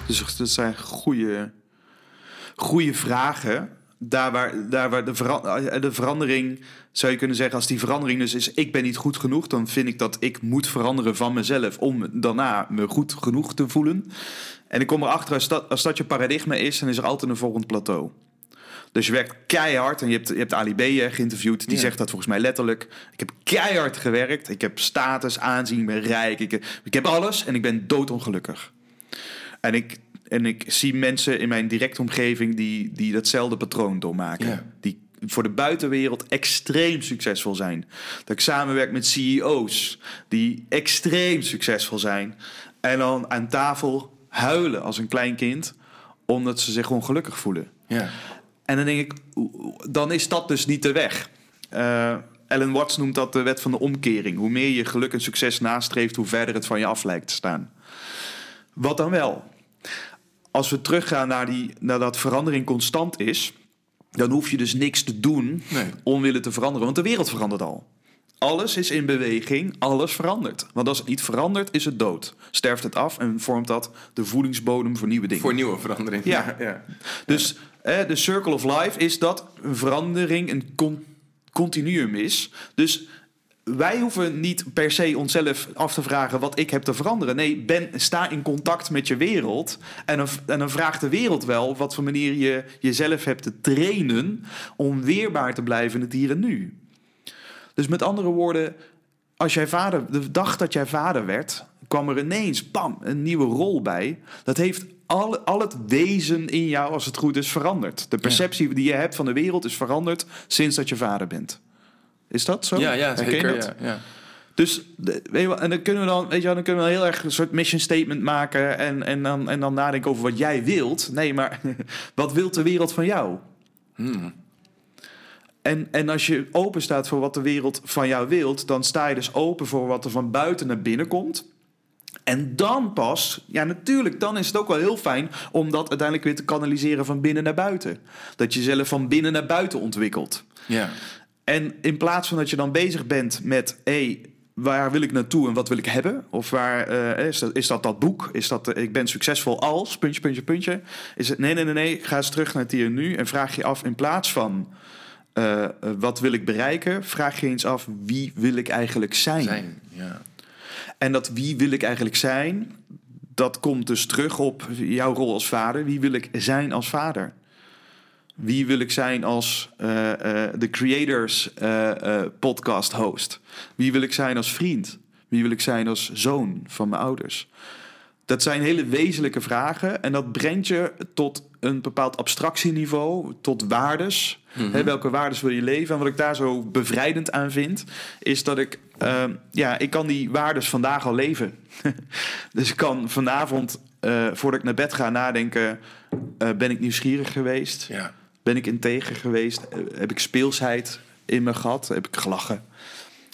Dus dat zijn goede, goede vragen. Daar waar, daar waar de, de verandering, zou je kunnen zeggen, als die verandering dus is: ik ben niet goed genoeg, dan vind ik dat ik moet veranderen van mezelf om daarna me goed genoeg te voelen. En ik kom erachter, als dat, als dat je paradigma is, dan is er altijd een volgend plateau. Dus je werkt keihard en je hebt, je hebt Ali B geïnterviewd. Die zegt dat volgens mij letterlijk. Ik heb keihard gewerkt. Ik heb status, aanzien, ik ben rijk. Ik, ik heb alles en ik ben doodongelukkig. En ik, en ik zie mensen in mijn directe omgeving die, die datzelfde patroon doormaken. Die voor de buitenwereld extreem succesvol zijn. Dat ik samenwerk met CEO's die extreem succesvol zijn. En dan aan tafel huilen als een klein kind, omdat ze zich ongelukkig voelen.
Ja.
En dan denk ik, dan is dat dus niet de weg. Uh, Ellen Watts noemt dat de wet van de omkering. Hoe meer je geluk en succes nastreeft, hoe verder het van je af lijkt te staan. Wat dan wel? Als we teruggaan naar, die, naar dat verandering constant is, dan hoef je dus niks te doen nee. om willen te veranderen, want de wereld verandert al. Alles is in beweging, alles verandert. Want als het niet verandert, is het dood. Sterft het af en vormt dat de voedingsbodem voor nieuwe dingen.
Voor nieuwe verandering.
Ja. ja. Dus de circle of life is dat een verandering een continuum is. Dus wij hoeven niet per se onszelf af te vragen wat ik heb te veranderen. Nee, ben, sta in contact met je wereld. En dan, en dan vraagt de wereld wel op wat voor manier je jezelf hebt te trainen om weerbaar te blijven in het hier en nu. Dus met andere woorden, als jij vader, de dag dat jij vader werd, kwam er ineens, bam, een nieuwe rol bij. Dat heeft al, al het wezen in jou, als het goed is, veranderd. De perceptie die je hebt van de wereld is veranderd sinds dat je vader bent. Is dat zo?
Ja, ja zeker. Ja, ja.
Dus weet je wel, en dan kunnen we dan, weet je wel, dan kunnen we heel erg een soort mission statement maken en, en, dan, en dan nadenken over wat jij wilt. Nee, maar wat wil de wereld van jou?
Hmm.
En, en als je open staat voor wat de wereld van jou wilt, dan sta je dus open voor wat er van buiten naar binnen komt. En dan pas, ja natuurlijk, dan is het ook wel heel fijn om dat uiteindelijk weer te kanaliseren van binnen naar buiten. Dat je zelf van binnen naar buiten ontwikkelt.
Ja.
En in plaats van dat je dan bezig bent met, hé, waar wil ik naartoe en wat wil ik hebben? Of waar uh, is, dat, is dat dat boek? Is dat uh, ik ben succesvol als puntje, puntje, puntje? Is het nee, nee, nee, nee? Ga eens terug naar het hier en nu en vraag je af in plaats van uh, wat wil ik bereiken, vraag je eens af wie wil ik eigenlijk zijn?
zijn ja.
En dat wie wil ik eigenlijk zijn, dat komt dus terug op jouw rol als vader. Wie wil ik zijn als vader? Wie wil ik zijn als eh, eh, de Creators eh, podcast host? Wie wil ik zijn als vriend? Wie wil ik zijn als zoon van mijn ouders? Dat zijn hele wezenlijke vragen en dat brengt je tot een bepaald abstractieniveau, tot waardes. Hè, welke waardes wil je leven? En wat ik daar zo bevrijdend aan vind, is dat ik, ehm, ja, ik kan die waardes vandaag al leven. dus ik kan vanavond, voordat ik naar bed ga, nadenken: ben ik nieuwsgierig geweest?
Ja.
Ben ik integer geweest? Eh, Heb ik speelsheid in me gehad? Heb ik gelachen?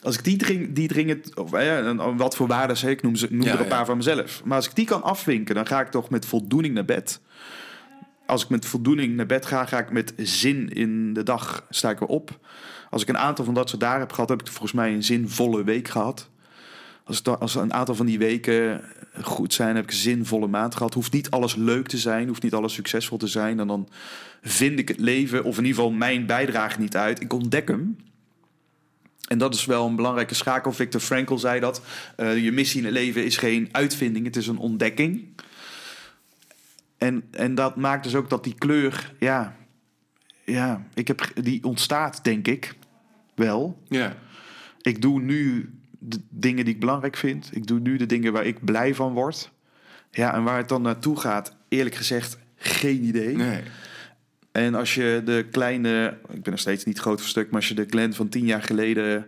Als ik die dring, die dringend, of eh, ja, en wat voor waarden zeg ik, noem, ze, noem
Ja,
er een
ja.
paar van mezelf. Maar als ik die kan afwinken, dan ga ik toch met voldoening naar bed. Als ik met voldoening naar bed ga, ga ik met zin in de dag, sta ik weer op. Als ik een aantal van dat soort dagen heb gehad, heb ik volgens mij een zinvolle week gehad. Als, als een aantal van die weken goed zijn, heb ik een zinvolle maand gehad. Hoeft niet alles leuk te zijn, hoeft niet alles succesvol te zijn. En dan vind ik het leven, of in ieder geval mijn bijdrage niet uit. Ik ontdek hem. En dat is wel een belangrijke schakel. Victor Frankl zei dat. eh, je missie in het leven is geen uitvinding, het is een ontdekking. En, en dat maakt dus ook dat die kleur, ja, ja ik heb, die ontstaat, denk ik, wel.
Ja.
Ik doe nu de dingen die ik belangrijk vind. Ik doe nu de dingen waar ik blij van word. Ja, en waar het dan naartoe gaat, eerlijk gezegd, geen idee.
Nee.
En als je de kleine, ik ben nog steeds niet groot voor stuk, maar als je de Glenn van tien jaar geleden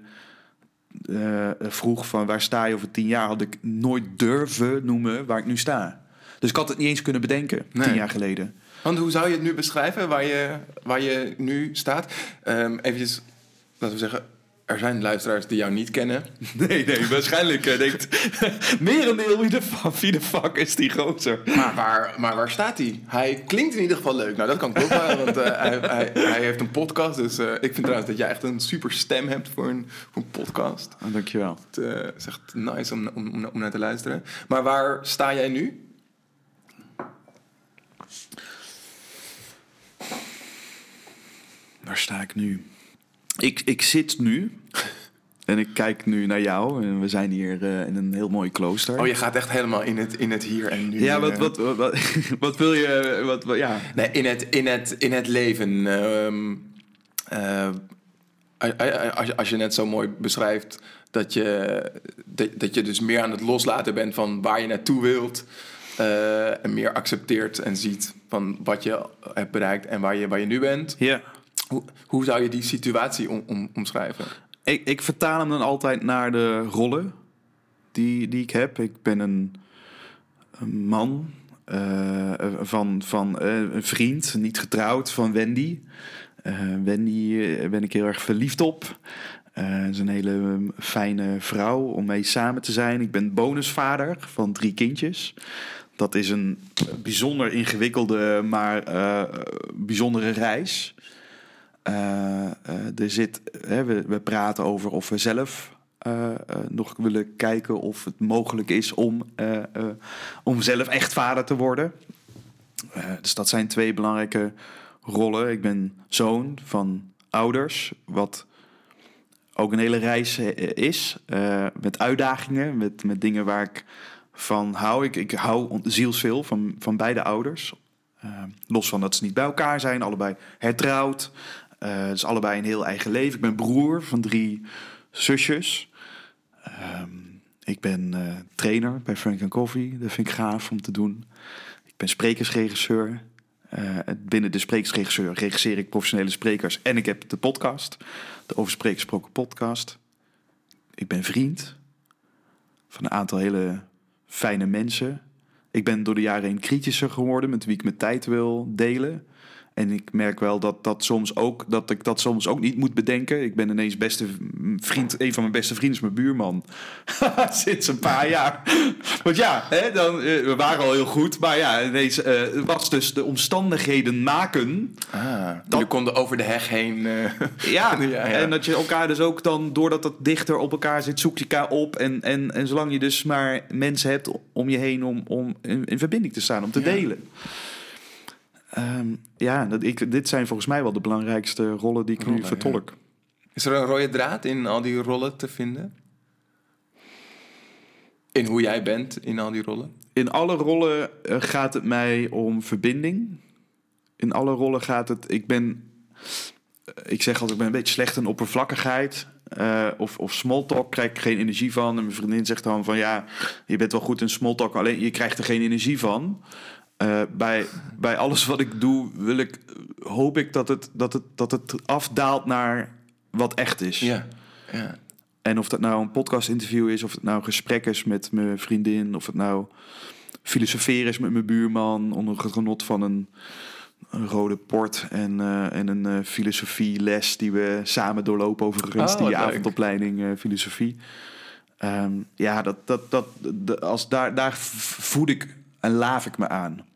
eh, vroeg van waar sta je over tien jaar, had ik nooit durven noemen waar ik nu sta. Dus ik had het niet eens kunnen bedenken,
Nee.
tien jaar geleden.
Want hoe zou je het nu beschrijven waar je, waar je nu staat? Ehm eventjes, laten we zeggen, er zijn luisteraars die jou niet kennen.
Nee, nee, waarschijnlijk uh, denkt merendeel wie de, fuck, wie de fuck is die gozer.
Maar waar, maar waar staat hij? Hij klinkt in ieder geval leuk. Nou, dat kan ik ook wel, want eh, hij, hij, hij heeft een podcast. Dus eh, ik vind trouwens dat jij echt een super stem hebt voor een, voor een podcast.
Oh, dankjewel.
Het is echt nice om, om, om, om naar te luisteren. Maar waar sta jij nu?
Waar sta ik nu? Ik, ik zit nu en ik kijk nu naar jou. En we zijn hier eh, in een heel mooi klooster.
Oh, je gaat echt helemaal in het, in het hier en nu.
Ja, wat,
eh.
wat, wat, wat, wat wil je? Wat, wat- ja.
Nee, in het, in het, in het leven. ehm, eh, als, je, als je net zo mooi beschrijft dat je, dat, dat je dus meer aan het loslaten bent van waar je naartoe wilt. en meer accepteert en ziet van wat je hebt bereikt en waar je, waar je nu bent.
ja.
Hoe, hoe zou je die situatie om, om, omschrijven?
Ik, ik vertaal hem dan altijd naar de rollen die, die ik heb. Ik ben een, man eh, van, van eh, een vriend, niet getrouwd, van Wendy. Eh, Wendy ben ik heel erg verliefd op. Eh is een hele um, fijne vrouw om mee samen te zijn. Ik ben bonusvader van drie kindjes. Dat is een bijzonder ingewikkelde, maar bijzondere reis. Eh, eh, er zit, hè, we, we praten over of we zelf eh, nog willen kijken of het mogelijk is om, om zelf echt vader te worden. Dus dat zijn twee belangrijke rollen. Ik ben zoon van ouders, wat ook een hele reis is. met uitdagingen, met, met dingen waar ik van hou. Ik, ik hou zielsveel van, van beide ouders. Los van dat ze niet bij elkaar zijn, allebei hertrouwd. Eh, dus allebei een heel eigen leven. Ik ben broer van drie zusjes. Ehm, ik ben eh, trainer bij Frank Coffee. Dat vind ik gaaf om te doen. Ik ben sprekersregisseur. Eh, binnen de sprekersregisseur regisseer ik professionele sprekers. En ik heb de podcast, de Over Spreken Gesproken podcast. Ik ben vriend van een aantal hele fijne mensen. Ik ben door de jaren heen kritischer geworden met wie ik mijn tijd wil delen. En ik merk wel dat, dat, soms ook, dat ik dat soms ook niet moet bedenken. Ik ben ineens beste vriend, een van mijn beste vrienden is mijn buurman. Sinds een paar jaar. Want ja, hè, dan, eh, we waren al heel goed. Maar ja, ineens eh, was dus de omstandigheden maken.
Ah,
Dat-
jullie konden over de heg heen. eh,
Ja,
Ja, ja.
en dat je elkaar dus ook dan, doordat het dichter op elkaar zit, zoek je elkaar op. En, en, en zolang je dus maar mensen hebt om je heen om, om in, in verbinding te staan, om te
Ja.
delen. Ehm, ja, dat, ik, dit zijn volgens mij wel de belangrijkste rollen die ik
Rollen,
nu vertolk.
Is er een rode draad in al die rollen te vinden? In hoe jij bent in al die rollen?
In alle rollen eh, gaat het mij om verbinding. In alle rollen gaat het. Ik ben. eh, Ik zeg altijd, ik ben een beetje slecht in oppervlakkigheid. eh, of, of small talk krijg ik geen energie van. En mijn vriendin zegt dan van ja, je bent wel goed in small talk, alleen je krijgt er geen energie van. Eh, bij, bij alles wat ik doe, wil ik, hoop ik dat het, dat, het, dat het afdaalt naar wat echt is.
Ja. ja.
En of dat nou een podcast-interview is, of het nou een gesprek is met mijn vriendin, of het nou filosoferen is met mijn buurman onder het genot van een, een rode port en, eh, en een eh, filosofieles die we samen doorlopen overigens,
Oh,
die
leuk.
avondopleiding filosofie. Ehm, ja, dat, dat, dat, de- als daar, daar voed ik en laaf ik me aan.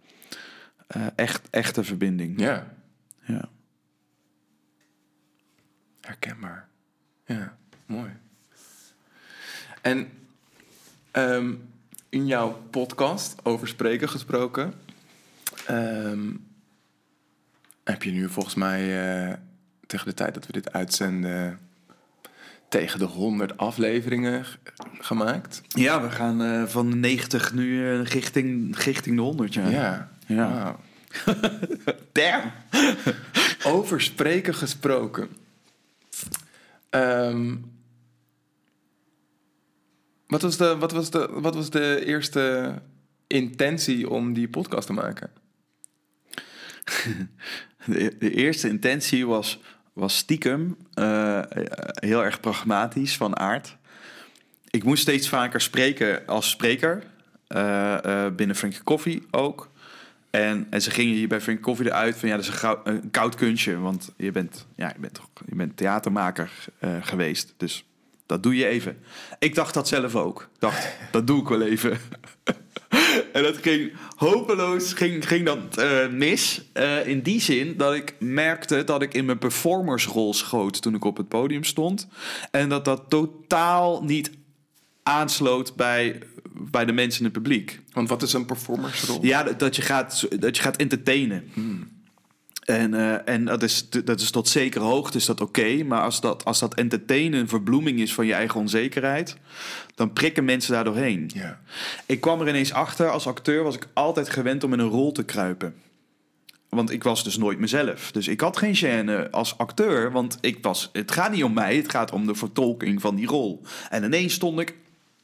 Eh, echt, echte verbinding.
Ja.
Ja.
Herkenbaar. Ja, mooi. En ehm, in jouw podcast over spreken gesproken, ehm, heb je nu volgens mij eh, tegen de tijd dat we dit uitzenden tegen de 100 afleveringen gemaakt.
Ja, we gaan eh, van de 90 nu eh, richting, richting de 100. Ja.
Ja.
Ja. Damn.
Over spreken gesproken. Ehm, wat, was de, wat, was de, wat was de eerste intentie om die podcast te maken?
De, de eerste intentie was, was stiekem eh, heel erg pragmatisch van aard. Ik moest steeds vaker spreken als spreker. eh, eh, binnen Frankie Coffee ook. En, en ze gingen hier bij Frankie Coffee eruit van ja, dat is een, gauw- een koud kunstje. Want je bent, ja, je bent, toch, je bent theatermaker geweest. Dus dat doe je even. Ik dacht dat zelf ook. Dacht, dat doe ik wel even. En dat ging hopeloos ging, ging dat eh, mis. Eh, in die zin dat ik merkte dat ik in mijn performersrol schoot toen ik op het podium stond. En dat dat totaal niet aansloot bij, bij de mensen in het publiek.
Want wat is een performersrol?
Ja, dat- dat je gaat, dat je gaat entertainen. En, eh, en dat, is, dat is tot zekere hoogte is dat oké. maar als dat, als dat entertainen een verbloeming is van je eigen onzekerheid... dan prikken mensen daar doorheen.
Ja.
Ik kwam er ineens achter, als acteur was ik altijd gewend om in een rol te kruipen. Want ik was dus nooit mezelf. Dus ik had geen gêne als acteur, want ik was, het gaat niet om mij, het gaat om de vertolking van die rol. En ineens stond ik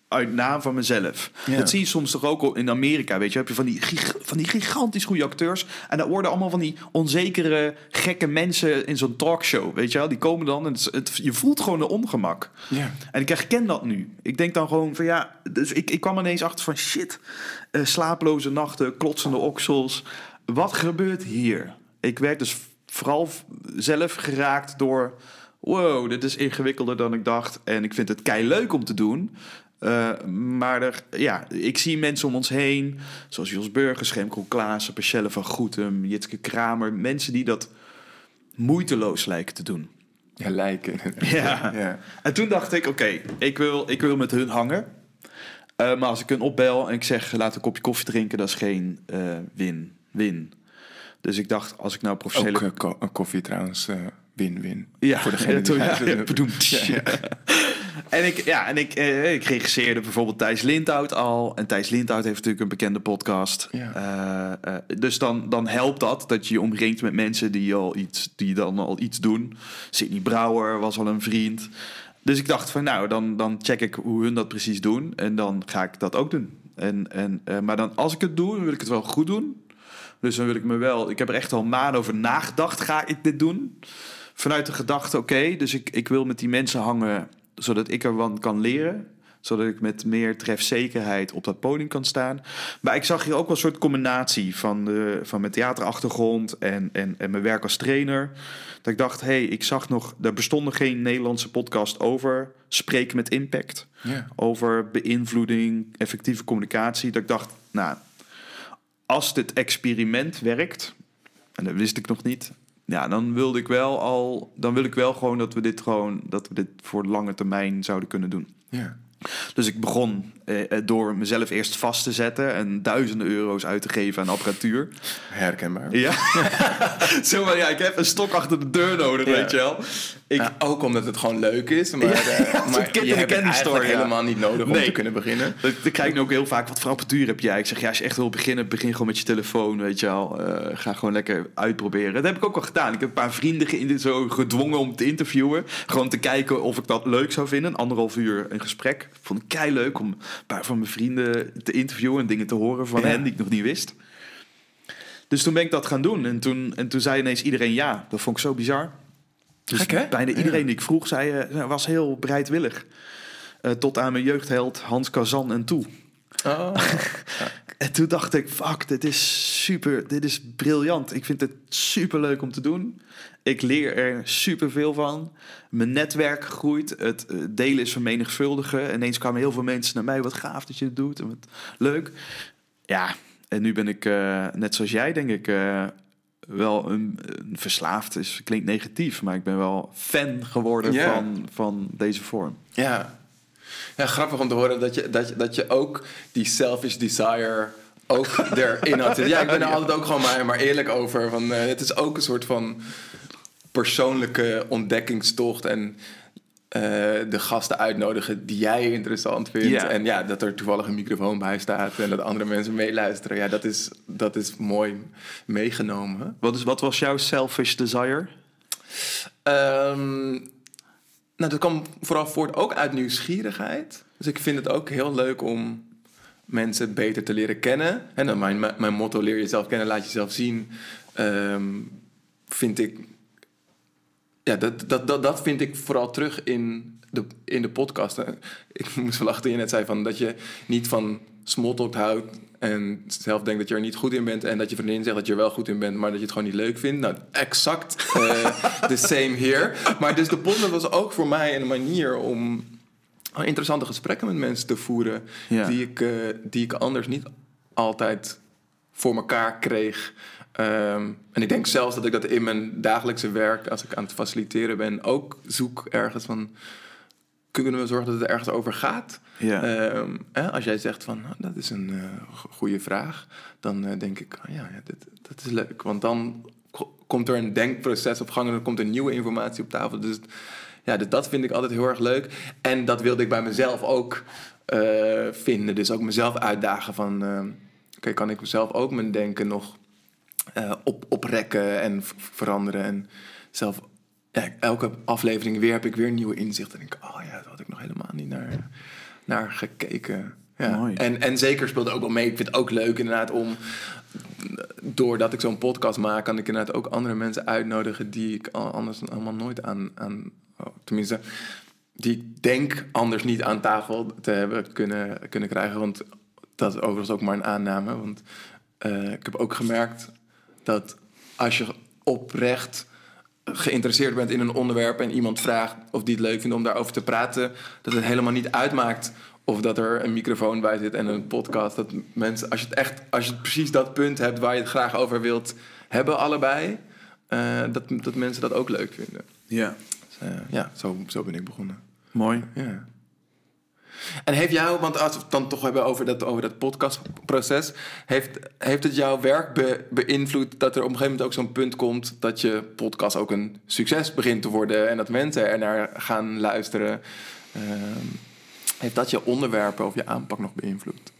uit naam van mezelf.
Ja.
Dat zie je soms toch ook in Amerika, weet je. Heb je van die, van die gigantisch goede acteurs. En daar worden allemaal van die onzekere, gekke mensen in zo'n talkshow, weet je wel. Die komen dan en het, is- het- je voelt gewoon een ongemak.
Ja.
En ik herken dat nu. Ik denk dan gewoon van ja, dus ik, ik kwam ineens achter van shit, eh, slapeloze nachten, klotsende oksels. Wat gebeurt hier? Ik werd dus vooral zelf geraakt door, wow, dit is ingewikkelder dan ik dacht. En ik vind het kei leuk om te doen. Eh, maar er, ja, ik zie mensen om ons heen, zoals Jos Burgers, Remco Klaassen, Pachelle van Goetem, Jitske Kramer. Mensen die dat moeiteloos lijken te doen.
Ja, lijken.
Ja.
ja.
En toen dacht ik, oké, ik, wil, ik wil met hun hangen. Eh, maar als ik hun opbel en ik zeg, laat een kopje koffie drinken, dat is geen eh, win, win. Dus ik dacht, als ik nou professionele...
Ook eh, ko- koffie trouwens, eh, win-win.
Ja,
voor degene
ja,
die.
Ja, ja. En ik, ja, en ik, eh, ik regisseerde bijvoorbeeld Thijs Lindhout al. En Thijs Lindhout heeft natuurlijk een bekende podcast.
Ja.
Eh, eh, dus dan, dan helpt dat, dat je je omringt met mensen die, al iets, die dan al iets doen. Sidney Brouwer was al een vriend. Dus ik dacht van nou, dan, dan check ik hoe hun dat precies doen. En dan ga ik dat ook doen. En, en, eh, maar dan, als ik het doe, dan wil ik het wel goed doen. Dus dan wil ik me wel... Ik heb er echt al maanden over nagedacht. Ga ik dit doen? Vanuit de gedachte, oké, dus ik, ik wil met die mensen hangen... zodat ik ervan kan leren. Zodat ik met meer trefzekerheid op dat podium kan staan. Maar ik zag hier ook wel een soort combinatie van, de, van mijn theaterachtergrond... En, en, en mijn werk als trainer. Dat ik dacht, hé, hey, ik zag nog... Er bestond nog geen Nederlandse podcast over spreken met impact
Ja.
over beïnvloeding, effectieve communicatie. Dat ik dacht, nou, als dit experiment werkt, en dat wist ik nog niet, ja, dan wilde ik wel al, dan wil ik wel gewoon dat we dit gewoon, dat we dit voor lange termijn zouden kunnen doen.
Ja.
Dus ik begon eh, eh, door mezelf eerst vast te zetten en duizenden euro's uit te geven aan apparatuur.
Herkenbaar.
Ja, zo van, ja, ik heb een stok achter de deur nodig, weet je wel. Ik,
Ja, ook omdat het gewoon leuk is, maar, eh, maar
in
je hebt het
candy
eigenlijk
store, ja.
helemaal niet nodig om
Nee.
te kunnen beginnen.
Dan krijg ik nu ook heel vaak, wat voor apparatuur heb jij? Ik zeg, ja, als je echt wil beginnen, begin gewoon met je telefoon, weet je wel. Eh, ga gewoon lekker uitproberen. Dat heb ik ook al gedaan. Ik heb een paar vrienden zo gedwongen om te interviewen. Gewoon te kijken of ik dat leuk zou vinden. Anderhalf uur een gesprek. Vond ik kei leuk om paar van mijn vrienden te interviewen en dingen te horen van
Ja.
hen die ik nog niet wist. Dus toen ben ik dat gaan doen. En toen, en toen zei ineens iedereen ja. Dat vond ik zo bizar. Dus
Gek, hè?
bijna
Ja.
iedereen die ik vroeg, zei, eh, was heel bereidwillig. Eh, tot aan mijn jeugdheld Hans Kazan en toe.
Oh.
En toen dacht ik, fuck, dit is super, dit is briljant. Ik vind het super leuk om te doen. Ik leer er super veel van. Mijn netwerk groeit. Het eh, delen is vermenigvuldigen. Ineens kwamen heel veel mensen naar mij. Wat gaaf dat je het doet. En wat leuk. Ja, en nu ben ik, eh, net zoals jij, denk ik, eh, wel een, een verslaafd. Is, klinkt negatief, maar ik ben wel fan geworden van, van deze vorm.
Ja. Ja, grappig om te horen dat je, dat je, dat je ook die selfish desire ook erin had. Ja, ik ben er altijd ook gewoon maar, maar eerlijk over. Van, eh, het is ook een soort van persoonlijke ontdekkingstocht en eh, de gasten uitnodigen die jij interessant vindt. En ja, dat er toevallig een microfoon bij staat en dat andere mensen meeluisteren. Ja, dat is, dat is mooi meegenomen.
Wat, is, wat was jouw selfish desire?
Ehm, nou, dat kwam vooral voort ook uit nieuwsgierigheid. Dus ik vind het ook heel leuk om mensen beter te leren kennen. En dan mijn, mijn motto, leer jezelf kennen, laat jezelf zien. Ehm, vind ik... Ja, dat, dat, dat, dat vind ik vooral terug in de, in de podcast. Eh, Ik moest wel lachen toen je net zei van dat je niet van smalltalk houdt... en zelf denkt dat je er niet goed in bent... en dat je vriendin zegt dat je er wel goed in bent... maar dat je het gewoon niet leuk vindt. Nou, exact eh, the same here. Maar dus de podcast was ook voor mij een manier om interessante gesprekken met mensen te voeren...
Ja.
die, ik, eh, die ik anders niet altijd voor elkaar kreeg. Ehm, en ik denk zelfs dat ik dat in mijn dagelijkse werk, als ik aan het faciliteren ben, ook zoek ergens van. Kunnen we zorgen dat het ergens over gaat?
Ja.
Ehm, hè, als jij zegt van, nou, dat is een go- goede vraag, dan eh, denk ik, ah, ja, ja dit, dat is leuk. Want dan ko- komt er een denkproces op gang en er komt er nieuwe informatie op tafel. Dus ja, dus dat vind ik altijd heel erg leuk. En dat wilde ik bij mezelf ook eh, vinden. Dus ook mezelf uitdagen van, eh, oké, kan ik mezelf ook mijn denken nog op, oprekken en veranderen. En zelf, ja, elke aflevering weer heb ik weer nieuwe inzichten. En denk ik, oh ja, daar had ik nog helemaal niet naar, naar gekeken. Ja.
Mooi.
En, en zeker speelde ook wel mee. Ik vind het ook leuk inderdaad om, doordat ik zo'n podcast maak, kan ik inderdaad ook andere mensen uitnodigen die ik anders allemaal nooit aan, aan oh, tenminste, die ik denk anders niet aan tafel te hebben kunnen, kunnen krijgen. Want dat is overigens ook maar een aanname. Want eh, ik heb ook gemerkt dat als je oprecht geïnteresseerd bent in een onderwerp en iemand vraagt of die het leuk vindt om daarover te praten, dat het helemaal niet uitmaakt of dat er een microfoon bij zit en een podcast. Dat mensen, als je het echt, als je precies dat punt hebt waar je het graag over wilt hebben, allebei, eh, dat, dat mensen dat ook leuk vinden.
ja.
Dus, eh, ja, zo, zo ben ik begonnen.
Mooi.
Ja. En heeft jou, want als we het dan toch hebben over dat, over dat podcastproces, heeft, heeft het jouw werk be- beïnvloed dat er op een gegeven moment ook zo'n punt komt dat je podcast ook een succes begint te worden en dat mensen er naar gaan luisteren? Ehm, heeft dat je onderwerpen of je aanpak nog beïnvloed?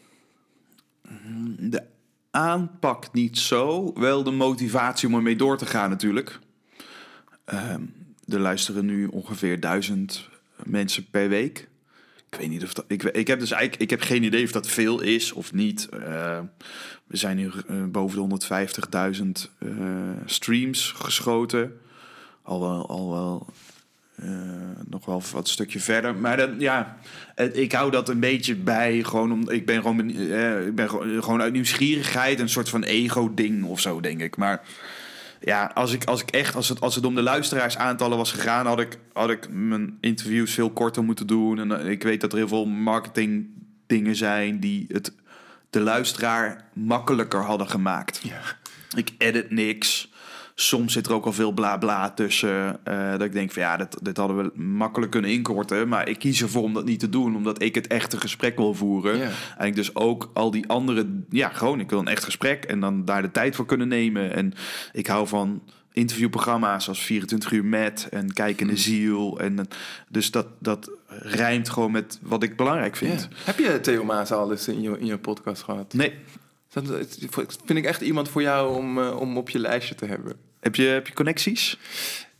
De aanpak niet zo, wel de motivatie om ermee door te gaan natuurlijk. Ehm, er luisteren nu ongeveer duizend mensen per week. Ik weet niet of dat. Ik, ik heb dus eigenlijk ik heb geen idee of dat veel is of niet. Eh, we zijn nu eh, boven de 150.000 eh, streams geschoten. Al wel, al wel nog wel wat stukje verder. Maar dan, ja, ik hou dat een beetje bij. Gewoon om, ik ben gewoon, ik ben gewoon, gewoon uit nieuwsgierigheid een soort van ego-ding of zo, denk ik. Maar ja, als ik, als ik echt, als het, als het om de luisteraarsaantallen was gegaan, had ik, had ik mijn interviews veel korter moeten doen. En eh, ik weet dat er heel veel marketing dingen zijn die het de luisteraar makkelijker hadden gemaakt.
Ja.
Ik edit niks. Soms zit er ook al veel bla bla tussen. eh, dat ik denk van ja, dit, dit hadden we makkelijk kunnen inkorten. Maar ik kies ervoor om dat niet te doen. Omdat ik het echte gesprek wil voeren. En ik dus ook al die andere... Ja, gewoon ik wil een echt gesprek. En dan daar de tijd voor kunnen nemen. En ik hou van interviewprogramma's als 24 uur met en Kijkende
Hmm.
Ziel. En, eh, dus dat, dat rijmt gewoon met wat ik belangrijk vind.
Heb je Theo Maas al eens in je, in je podcast gehad?
Nee,
Dat vind ik echt iemand voor jou om, eh, om op je lijstje te hebben.
Heb je, heb je connecties?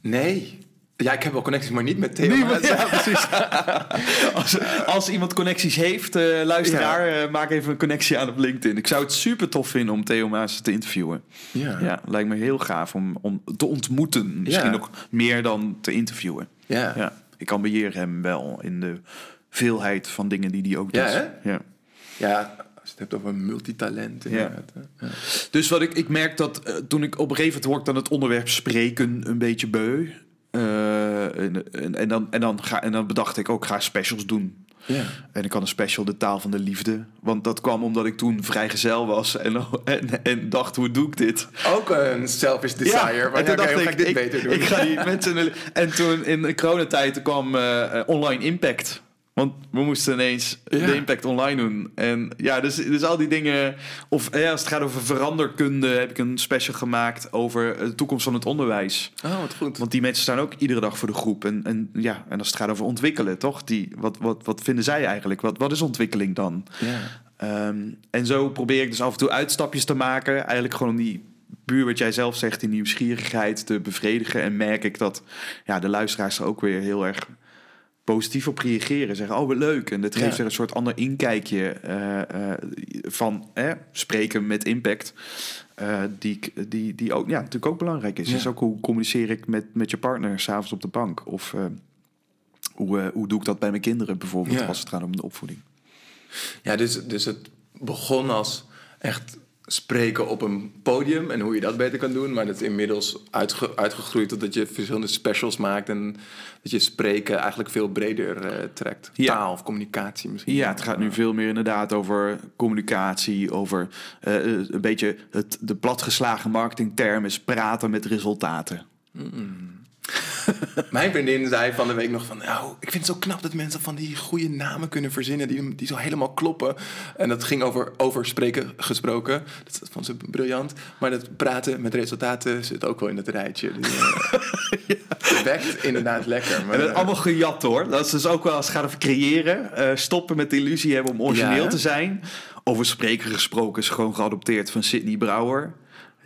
Nee. Ja, ik heb wel connecties, maar niet met Theo Maas.
ja, precies. als, als iemand connecties heeft, eh, luisteraar, eh, maak even een connectie aan op LinkedIn. Ik zou het super tof vinden om Theo Maas te interviewen.
Ja.
Ja, lijkt me heel gaaf om, om te ontmoeten. Misschien
Ja.
nog meer dan te interviewen.
Ja.
Ja, ik ambieer hem wel in de veelheid van dingen die hij ook doet.
Ja, hè?
Ja.
Ja, het hebt over multitalent. hè. Ja.
Dus wat ik, ik merk dat eh, toen ik op een gegeven moment word dan het onderwerp spreken een beetje beu. Eh, en, en, en, dan, en, dan ga, en dan bedacht ik ook, ik ga specials doen.
Ja.
En ik had een special De Taal van de Liefde. Want dat kwam omdat ik toen vrijgezel was. En, en, en dacht, hoe doe ik dit?
Ook een selfish desire. maar
en toen
ja,
dacht
hoe
ik,
dit
ik,
beter doen?
ik ga die mensen... En toen in de coronatijd kwam eh, Online Impact. Want we moesten ineens
Ja.
de impact online doen. En ja, dus, dus al die dingen... Of ja, als het gaat over veranderkunde... heb ik een special gemaakt over de toekomst van het onderwijs.
Oh, wat goed.
Want die mensen staan ook iedere dag voor de groep. En, en ja, en als het gaat over ontwikkelen, toch? Die, wat, wat, wat vinden zij eigenlijk? Wat, wat is ontwikkeling dan?
Ja.
Ehm, en zo probeer ik dus af en toe uitstapjes te maken. Eigenlijk gewoon om die puur wat jij zelf zegt, die nieuwsgierigheid te bevredigen. En merk ik dat ja, de luisteraars er ook weer heel erg positief op reageren. Zeggen, oh, wat leuk. En dit geeft
Ja.
weer een soort ander inkijkje eh, eh, van eh, spreken met impact. eh, die, die, die ook, ja, natuurlijk ook belangrijk is.
Ja.
Dus ook hoe communiceer ik met, met je partner s'avonds op de bank? Of hoe, hoe doe ik dat bij mijn kinderen bijvoorbeeld
Ja.
als het gaat om de opvoeding?
Ja, dus, dus het begon als echt spreken op een podium en hoe je dat beter kan doen. Maar dat is inmiddels uitge- uitgegroeid tot dat je verschillende specials maakt en dat je spreken eigenlijk veel breder eh, trekt.
Ja.
Taal of communicatie misschien.
Ja, het gaat nu veel meer inderdaad over communicatie, over eh, eh, een beetje het, de platgeslagen marketingterm is praten met resultaten.
Mijn vriendin zei van de week nog van... Nou, ik vind het zo knap dat mensen van die goede namen kunnen verzinnen... die, die zo helemaal kloppen. En dat ging over, over spreken gesproken. Dat vond ze briljant. Maar dat praten met resultaten zit ook wel in het rijtje. Die, eh, Wekt inderdaad lekker. Maar,
En dat
eh,
allemaal gejat hoor. Dat is dus ook wel als het gaat over creëren. eh, stoppen met de illusie hebben om origineel
Ja.
te zijn. Over spreken gesproken is gewoon geadopteerd van Sidney Brouwer.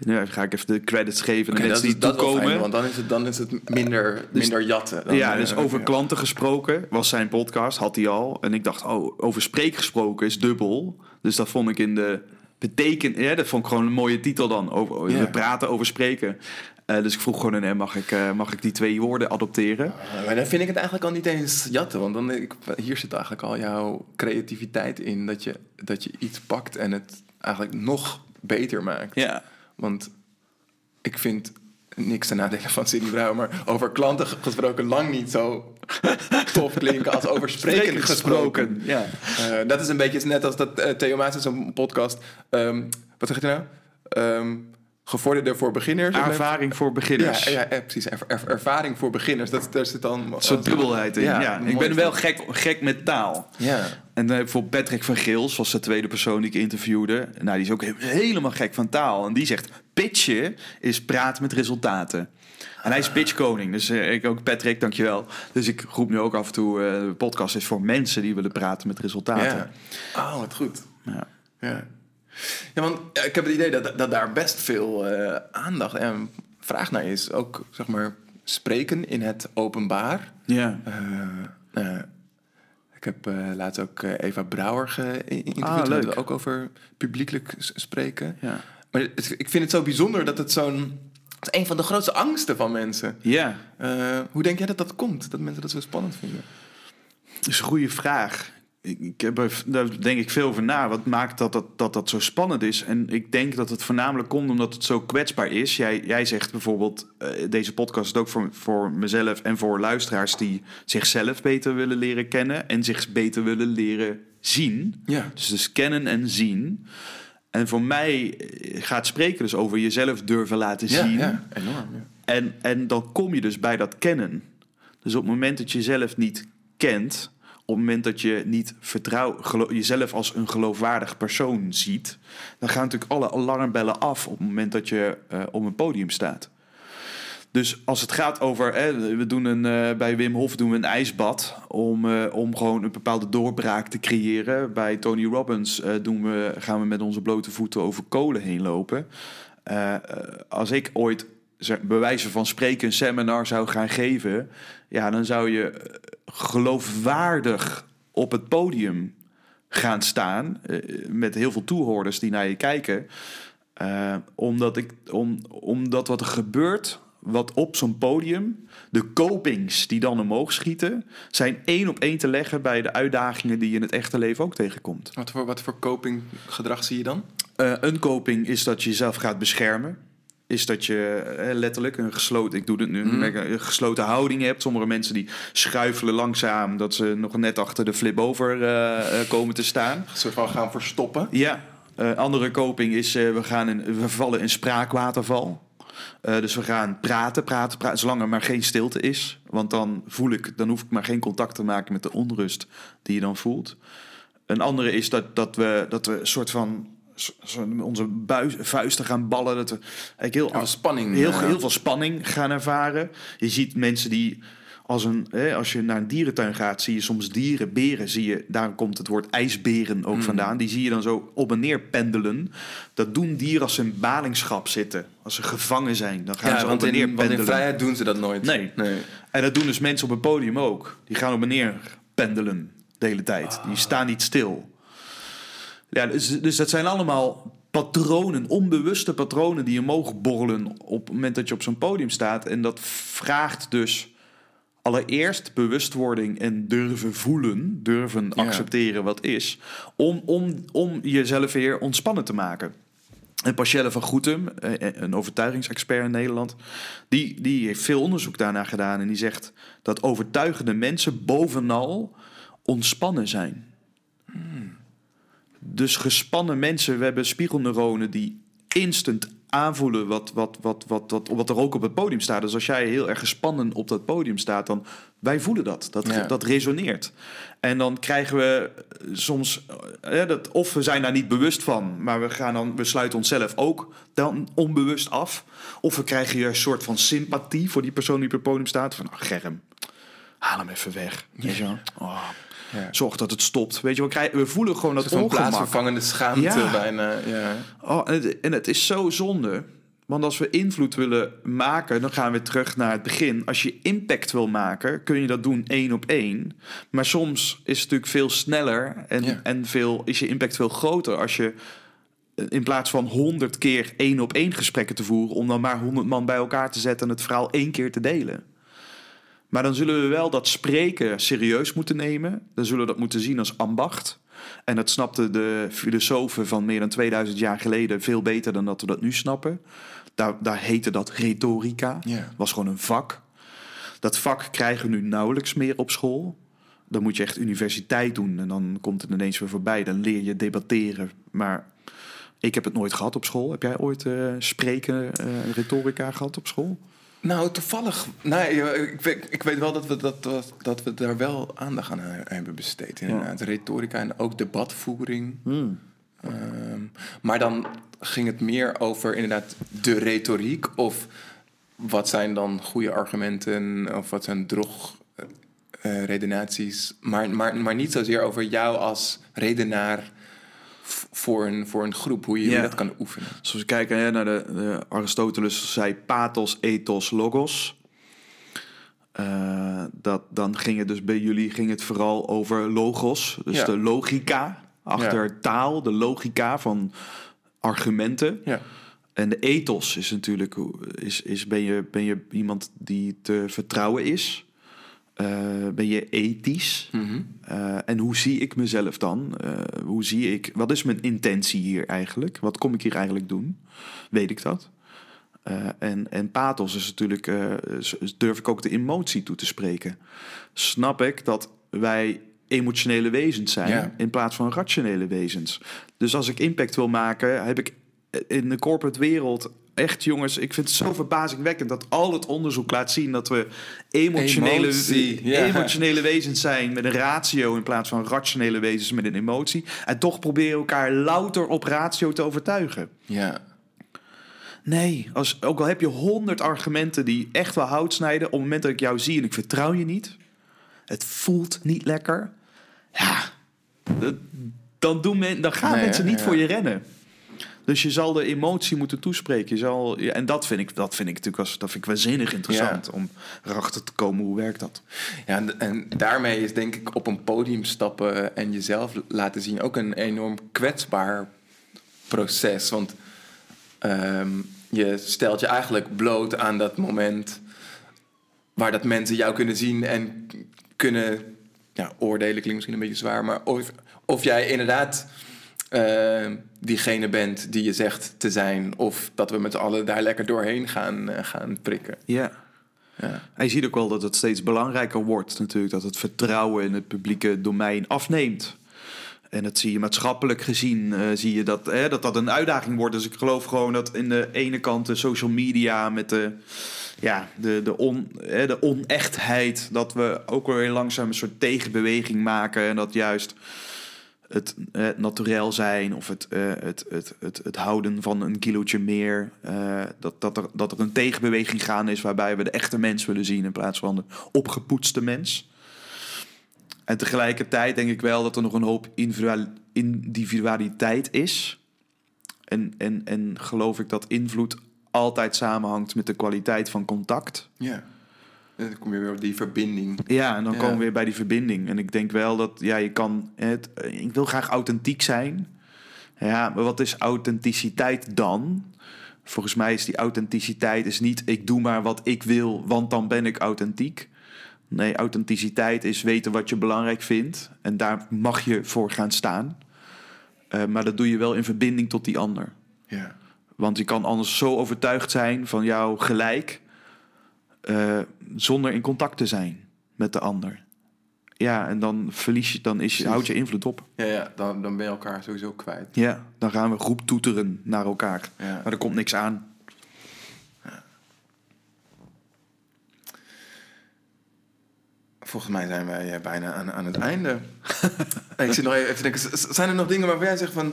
Nu ga ik even de credits geven
dat
mensen
is
die
dat
toekomen.
fijn, want dan is het, dan is het minder, minder jatten. Dan,
ja,
eh,
dus over
ja.
klanten gesproken was zijn podcast, had hij al. En ik dacht, oh, over spreek gesproken is dubbel. Dus dat vond ik in de beteken, ja, dat vond ik gewoon een mooie titel dan. Over,
Ja.
We praten over spreken. Eh, dus ik vroeg gewoon hem, mag ik, eh, mag ik die twee woorden adopteren?
Uh, Maar dan vind ik het eigenlijk al niet eens jatten. Want dan, ik, hier zit eigenlijk al jouw creativiteit in. Dat je, dat je iets pakt en het eigenlijk nog beter maakt.
Ja.
Want ik vind niks ten nadele van Sidney Brouwer... maar over klanten gesproken lang niet zo tof klinken... als over spreken gesproken.
Ja.
Eh, dat is een beetje net als dat eh, Theo Maas in zo'n podcast... ehm, wat zeg je nou? Ehm gevorderde voor beginners.
Ervaring voor beginners.
Ja, ja, ja, precies. Er- er- ervaring voor beginners. Dat, daar zit dan...
Soort dubbelheid in. Ja, ik ben wel gek, gek met taal.
Ja.
En bijvoorbeeld Patrick van Geels was de tweede persoon die ik interviewde. Nou, die is ook he- helemaal gek van taal. En die zegt, pitchen is praten met resultaten. En hij is pitchkoning. Dus eh, ik ook, Patrick, dankjewel. Dus ik roep nu ook af en toe, eh, de podcast is voor mensen die willen praten met resultaten.
Ja. Oh, wat goed.
Ja.
Ja, ja want ik heb het idee dat, dat daar best veel eh, aandacht en vraag naar is. Ook, zeg maar, spreken in het openbaar.
Ja.
Eh, eh, ik heb eh, laatst ook eh, Eva Brouwer geïnterviewd.
Ah, leuk.
we ook over publiekelijk spreken.
Ja.
Maar het- ik vind het zo bijzonder dat het zo'n... Het is een van de grootste angsten van mensen.
ja,
Eh, hoe denk jij dat dat komt? Dat mensen dat zo spannend vinden?
dat is een goede vraag. Ik, ik heb er, daar denk ik veel over na. Wat maakt dat dat, dat dat zo spannend is? En ik denk dat het voornamelijk komt omdat het zo kwetsbaar is. Jij, jij zegt bijvoorbeeld, eh, deze podcast is ook voor, voor mezelf en voor luisteraars die zichzelf beter willen leren kennen en zich beter willen leren zien.
Ja.
Dus, dus kennen en zien. En voor mij eh, gaat spreken dus over jezelf durven laten zien.
ja, enorm. Ja.
En, en dan kom je dus bij dat kennen. Dus op het moment dat je jezelf niet kent, op het moment dat je niet vertrouw, jezelf als een geloofwaardig persoon ziet, dan gaan natuurlijk alle alarmbellen af op het moment dat je eh, op een podium staat. Dus als het gaat over, hè, we doen een, eh, bij Wim Hof doen we een ijsbad om, eh, om gewoon een bepaalde doorbraak te creëren. Bij Tony Robbins doen we, gaan we met onze blote voeten over kolen heen lopen. Als ik ooit wijze van spreken een seminar zou gaan geven, ja, dan zou je eh, geloofwaardig op het podium gaan staan eh, met heel veel toehoorders die naar je kijken. Eh, omdat, ik, om, omdat wat er gebeurt, wat op zo'n podium, de copings die dan omhoog schieten, zijn één op één te leggen bij de uitdagingen die je in het echte leven ook tegenkomt.
Wat, voor, wat voor copinggedrag zie je dan?
Een coping is dat je jezelf gaat beschermen. Is dat je eh, letterlijk een gesloten, ik doe het nu,
Mhm.
een gesloten houding hebt. Sommige mensen die schuifelen langzaam, dat ze nog net achter de flip over eh, eh, komen te staan.
Soort van gaan verstoppen.
Ja, eh, andere coping is we, gaan in, we vallen in spraakwaterval. Dus we gaan praten, praten, praten, zolang er maar geen stilte is. Want dan voel ik, dan hoef ik maar geen contact te maken met de onrust die je dan voelt. Een andere is dat, dat, we, dat we een soort van onze buis, vuisten gaan ballen. Dat we eigenlijk heel,
veel spanning,
Heel,
ja.
heel veel spanning gaan ervaren. Je ziet mensen die. Als, een, hè, als je naar een dierentuin gaat, zie je soms dieren, beren, zie je, daar komt het woord ijsberen
Mm.
ook vandaan. Die zie je dan zo op en neer pendelen. Dat doen dieren als ze in balingschap zitten. Als ze gevangen zijn, dan gaan
Ja,
ze op en neer
in, want
pendelen.
in vrijheid doen ze dat nooit.
Nee.
nee.
En dat doen dus mensen op een podium ook. Die gaan op en neer pendelen de hele tijd. Die staan niet stil. Ja, dus, dus dat zijn allemaal patronen, onbewuste patronen die omhoog borrelen op het moment dat je op zo'n podium staat. En dat vraagt dus allereerst bewustwording en durven voelen, durven
Ja.
accepteren wat is, om, om, om jezelf weer ontspannen te maken. En Pascelle van Goetem, eh, een overtuigingsexpert in Nederland, die, die heeft veel onderzoek daarna gedaan. En die zegt dat overtuigende mensen bovenal ontspannen zijn. Dus gespannen mensen, we hebben spiegelneuronen die instant aanvoelen wat, wat, wat, wat, wat, wat er ook op het podium staat. Dus als jij heel erg gespannen op dat podium staat, dan wij voelen dat. Dat,
Ja.
dat resoneert. En dan krijgen we soms, eh, dat, of we zijn daar niet bewust van, maar we, gaan dan, we sluiten onszelf ook dan onbewust af. Of we krijgen hier een soort van sympathie voor die persoon die op het podium staat. Van, oh, Germ, haal hem even weg. Je wel? Oh,
Ja.
Zorg dat het stopt. Weet je, we, krijgen, we voelen gewoon dat ongemak.
plaatsvervangende schaamte
Ja.
bijna. Ja.
Oh, en, het, en het is zo zonde. Want als we invloed willen maken, dan gaan we terug naar het begin. Als je impact wil maken, kun je dat doen één op één. Maar soms is het natuurlijk veel sneller en,
Ja.
en veel, is je impact veel groter als je eh, in plaats van honderd keer één op één gesprekken te voeren, om dan maar honderd man bij elkaar te zetten en het verhaal één keer te delen. Maar dan zullen we wel dat spreken serieus moeten nemen. Dan zullen we dat moeten zien als ambacht. En dat snapten de filosofen van meer dan 2000 jaar geleden veel beter dan dat we dat nu snappen. Daar, daar heette dat retorica.
Ja.
was gewoon een vak. Dat vak krijgen we nu nauwelijks meer op school. Dan moet je echt universiteit doen en dan komt het ineens weer voorbij. Dan leer je debatteren. Maar ik heb het nooit gehad op school. Heb jij ooit eh, spreken, eh, retorica gehad op school?
Nou, toevallig. Nee, ja, ik, weet, ik weet wel dat we, dat, dat, dat we daar wel aandacht aan he- hebben besteed. Inderdaad, retorica en ook debatvoering. Ehm, maar dan ging het meer over inderdaad de retoriek. Of wat zijn dan goede argumenten? Of wat zijn drog eh, redenaties? Maar, maar, maar niet zozeer over jou als redenaar voor een, voor een groep. Hoe je
Ja.
dat kan oefenen.
Als we kijken hè, naar de, de Aristoteles zei pathos, ethos, logos. Eh, dat, dan ging het dus bij jullie ging het vooral over logos, dus
Ja.
de logica achter taal, de logica van argumenten.
Ja.
En de ethos is natuurlijk, is, is ben, je, ben je iemand die te vertrouwen is? Eh, ben je ethisch?
Mhm.
Eh, en hoe zie ik mezelf dan? Eh, hoe zie ik, wat is mijn intentie hier eigenlijk? Wat kom ik hier eigenlijk doen? Weet ik dat? En, en pathos is natuurlijk, durf ik ook de emotie toe te spreken. Snap ik dat wij emotionele wezens zijn
Ja.
in plaats van rationele wezens. Dus als ik impact wil maken, heb ik in de corporate wereld echt jongens, ik vind het zo verbazingwekkend dat al het onderzoek laat zien dat we emotionele,
Emotie, ja.
emotionele wezens zijn met een ratio in plaats van rationele wezens met een emotie. En toch proberen we elkaar louter op ratio te overtuigen.
Ja.
Nee, als, ook al heb je honderd argumenten die echt wel hout snijden, op het moment dat ik jou zie en ik vertrouw je niet, het voelt niet lekker, ja, dat- dan, doen men, dan gaan
Nee,
mensen niet
Ja.
voor je rennen. Dus je zal de emotie moeten toespreken. Je zal, ja, en dat vind ik, dat vind ik natuurlijk als, dat vind ik waanzinnig interessant om erachter te komen hoe werkt dat.
Ja, en, en daarmee is denk ik op een podium stappen en jezelf laten zien ook een enorm kwetsbaar proces. Want ehm, je stelt je eigenlijk bloot aan dat moment waar dat mensen jou kunnen zien en kunnen ja, oordelen klinkt misschien een beetje zwaar, maar of, of jij inderdaad eh, diegene bent die je zegt te zijn, of dat we met z'n allen daar lekker doorheen gaan, eh, gaan prikken.
Ja.
Ja.
En je ziet ook wel dat het steeds belangrijker wordt natuurlijk. Dat het vertrouwen in het publieke domein afneemt. En dat zie je maatschappelijk gezien, eh, zie je dat, hè, dat dat een uitdaging wordt. Dus ik geloof gewoon dat in de ene kant de social media met de, ja, de, de, on, hè, de onechtheid... dat we ook weer langzaam een soort tegenbeweging maken. En dat juist het eh, naturel zijn of het, eh, het, het, het, het houden van een kilootje meer. eh, dat, dat, er, dat er een tegenbeweging gaan is waarbij we de echte mens willen zien in plaats van de opgepoetste mens. En tegelijkertijd denk ik wel dat er nog een hoop individual, individualiteit is. En, en, en geloof ik dat invloed altijd samenhangt met de kwaliteit van contact.
Ja. Dan kom je weer op die verbinding.
Ja, en dan
Ja.
komen we weer bij die verbinding. En ik denk wel dat, ja, je kan... Het, ik wil graag authentiek zijn. Ja, maar wat is authenticiteit dan? Volgens mij is die authenticiteit is niet... ik doe maar wat ik wil, want dan ben ik authentiek. Nee, authenticiteit is weten wat je belangrijk vindt. En daar mag je voor gaan staan. Eh, maar dat doe je wel in verbinding tot die ander.
Ja.
Want je kan anders zo overtuigd zijn van jouw gelijk... eh, zonder in contact te zijn met de ander. Ja, en dan verlies je, dan is je, je invloed op.
Ja, ja dan, dan ben je elkaar sowieso kwijt.
Ja, dan gaan we groep toeteren naar elkaar.
Ja.
Maar er komt niks aan.
Volgens mij zijn wij eh, bijna aan, aan het einde. ik zit nog even te denken, zijn er nog dingen waarvan jij zegt van...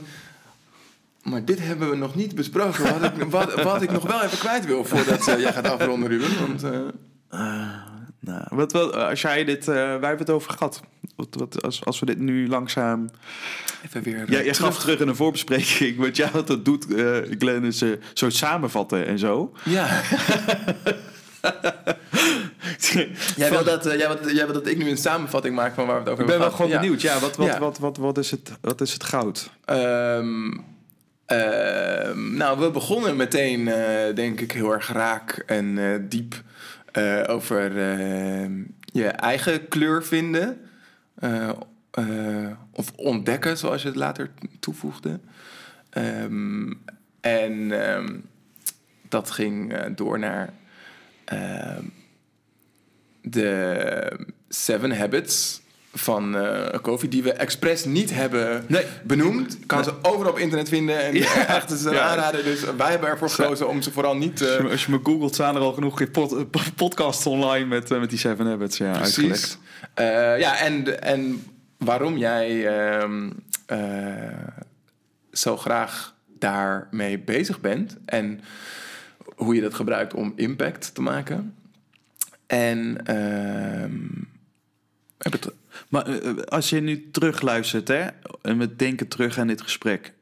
Maar dit hebben we nog niet besproken. Wat ik, wat, wat ik nog wel even kwijt wil voordat eh, jij gaat afronden, Ruben. Want, eh,
Nou, wat, wat, als jij dit, eh, wij hebben het over gehad. Wat, wat, als, als we dit nu langzaam.
even weer...
Ja, jij gaf terug in een voorbespreking. Wat jij wat dat doet, eh Glenn, is eh, zo samenvatten en zo.
Ja. Jij wil, dat, eh, jij, wil, jij dat ik nu een samenvatting maak van waar we het over
Ik ben
hebben
wel gewoon benieuwd. Ja, wat, wat,
Ja.
Wat, wat, wat, is het, wat is het goud?
Ehm, ehm, nou, we begonnen meteen, eh, denk ik, heel erg raak en eh, diep eh, over ehm, je eigen kleur vinden. Of ontdekken, zoals je het later toevoegde. Ehm, en dat ging door naar de Seven Habits van eh Kofi, die we expres niet hebben
Nee.
benoemd. Kan ze overal op internet vinden en
Ja.
echt
Ja.
aanrader. Dus wij hebben ervoor gekozen om ze vooral niet... eh,
Als je, als je me googelt, staan er al genoeg pod- podcasts online met, eh, met die Seven Habits ja, uitgelegd.
Precies. Eh, ja, en, en waarom jij ehm, eh, zo graag daarmee bezig bent en hoe je dat gebruikt om impact te maken. En ehm, heb het,
Maar eh, als je nu terugluistert hè, en we denken terug aan dit gesprek,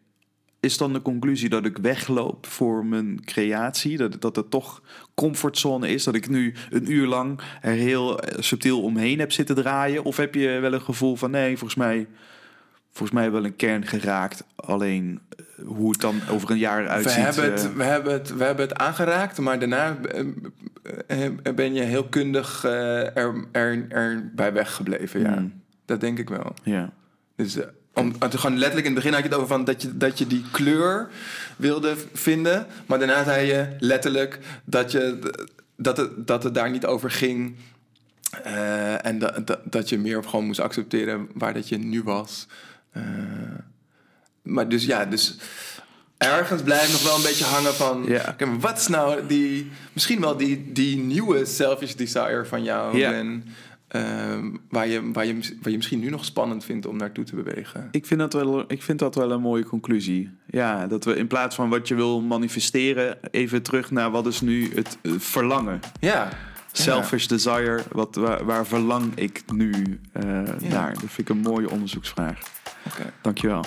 is dan de conclusie dat ik wegloop voor mijn creatie? Dat, dat het toch comfortzone is? Dat ik nu een uur lang er heel eh, subtiel omheen heb zitten draaien? Of heb je wel een gevoel van nee, volgens mij, volgens mij wel een kern geraakt. Alleen eh, hoe het dan over een jaar eruit
we, hebben
eh,
het, we, hebben het, we hebben het aangeraakt, maar daarna eh, eh, ben je heel kundig eh, er, er, er bij weggebleven. Ja.
Mm.
Dat denk ik wel.
ja.
Dus eh, om, om te gewoon letterlijk in het begin had je het over van dat je, dat je die kleur wilde vinden. Maar daarna zei je letterlijk dat, je, dat, het, dat het daar niet over ging Eh, en da- da- dat je meer gewoon moest accepteren waar dat je nu was. Eh, maar dus ja, dus ergens blijft nog wel een beetje hangen van...
Ja.
maar wat is nou die... Misschien wel die, die nieuwe selfish desire van jou...
Ja.
En, ehm, waar, je, waar, je, waar je misschien nu nog spannend vindt om naartoe te bewegen.
Ik vind, dat wel, ik vind dat wel een mooie conclusie. Ja, dat we in plaats van wat je wil manifesteren, even terug naar wat is nu het eh, verlangen.
Ja.
Selfish desire, wat, waar, waar verlang ik nu eh, naar? Dat vind ik een mooie onderzoeksvraag.
Oké.
Dankjewel.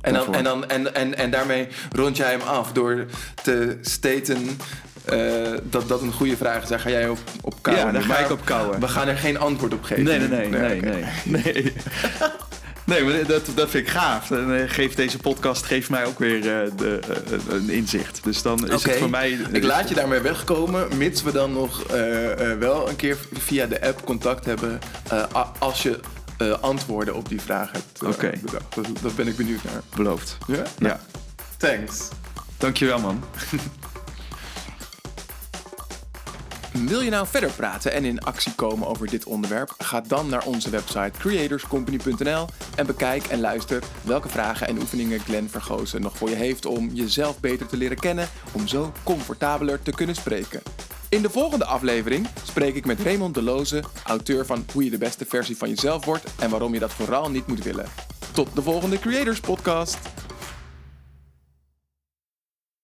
En, dan, en, dan, en, en, en daarmee rond jij hem af door te staten eh, dat dat een goede vraag is. Daar ga jij op, op kouwen.
Ja, daar ga ik op kouwen.
We gaan er geen antwoord op geven.
Nee, nee, nee, nee, nee. Nee, nee maar dat, dat vind ik gaaf. En eh, geeft deze podcast geeft mij ook weer eh, de, een inzicht. Dus dan is het voor mij...
Ik laat je daarmee wegkomen, mits we dan nog wel een keer via de app contact hebben als je eh, antwoorden op die vraag hebt eh,
Oké.
bedacht. Dat, dat ben ik benieuwd naar.
Beloofd.
Ja?
Ja.
Thanks.
Dankjewel, man.
Wil je nou verder praten en in actie komen over dit onderwerp? Ga dan naar onze website creatorscompany.nl en bekijk en luister welke vragen en oefeningen Glenn Vergozen nog voor je heeft om jezelf beter te leren kennen, om zo comfortabeler te kunnen spreken. In de volgende aflevering spreek ik met Raymond Deloze, auteur van Hoe je de beste versie van jezelf wordt en waarom je dat vooral niet moet willen. Tot de volgende Creators Podcast.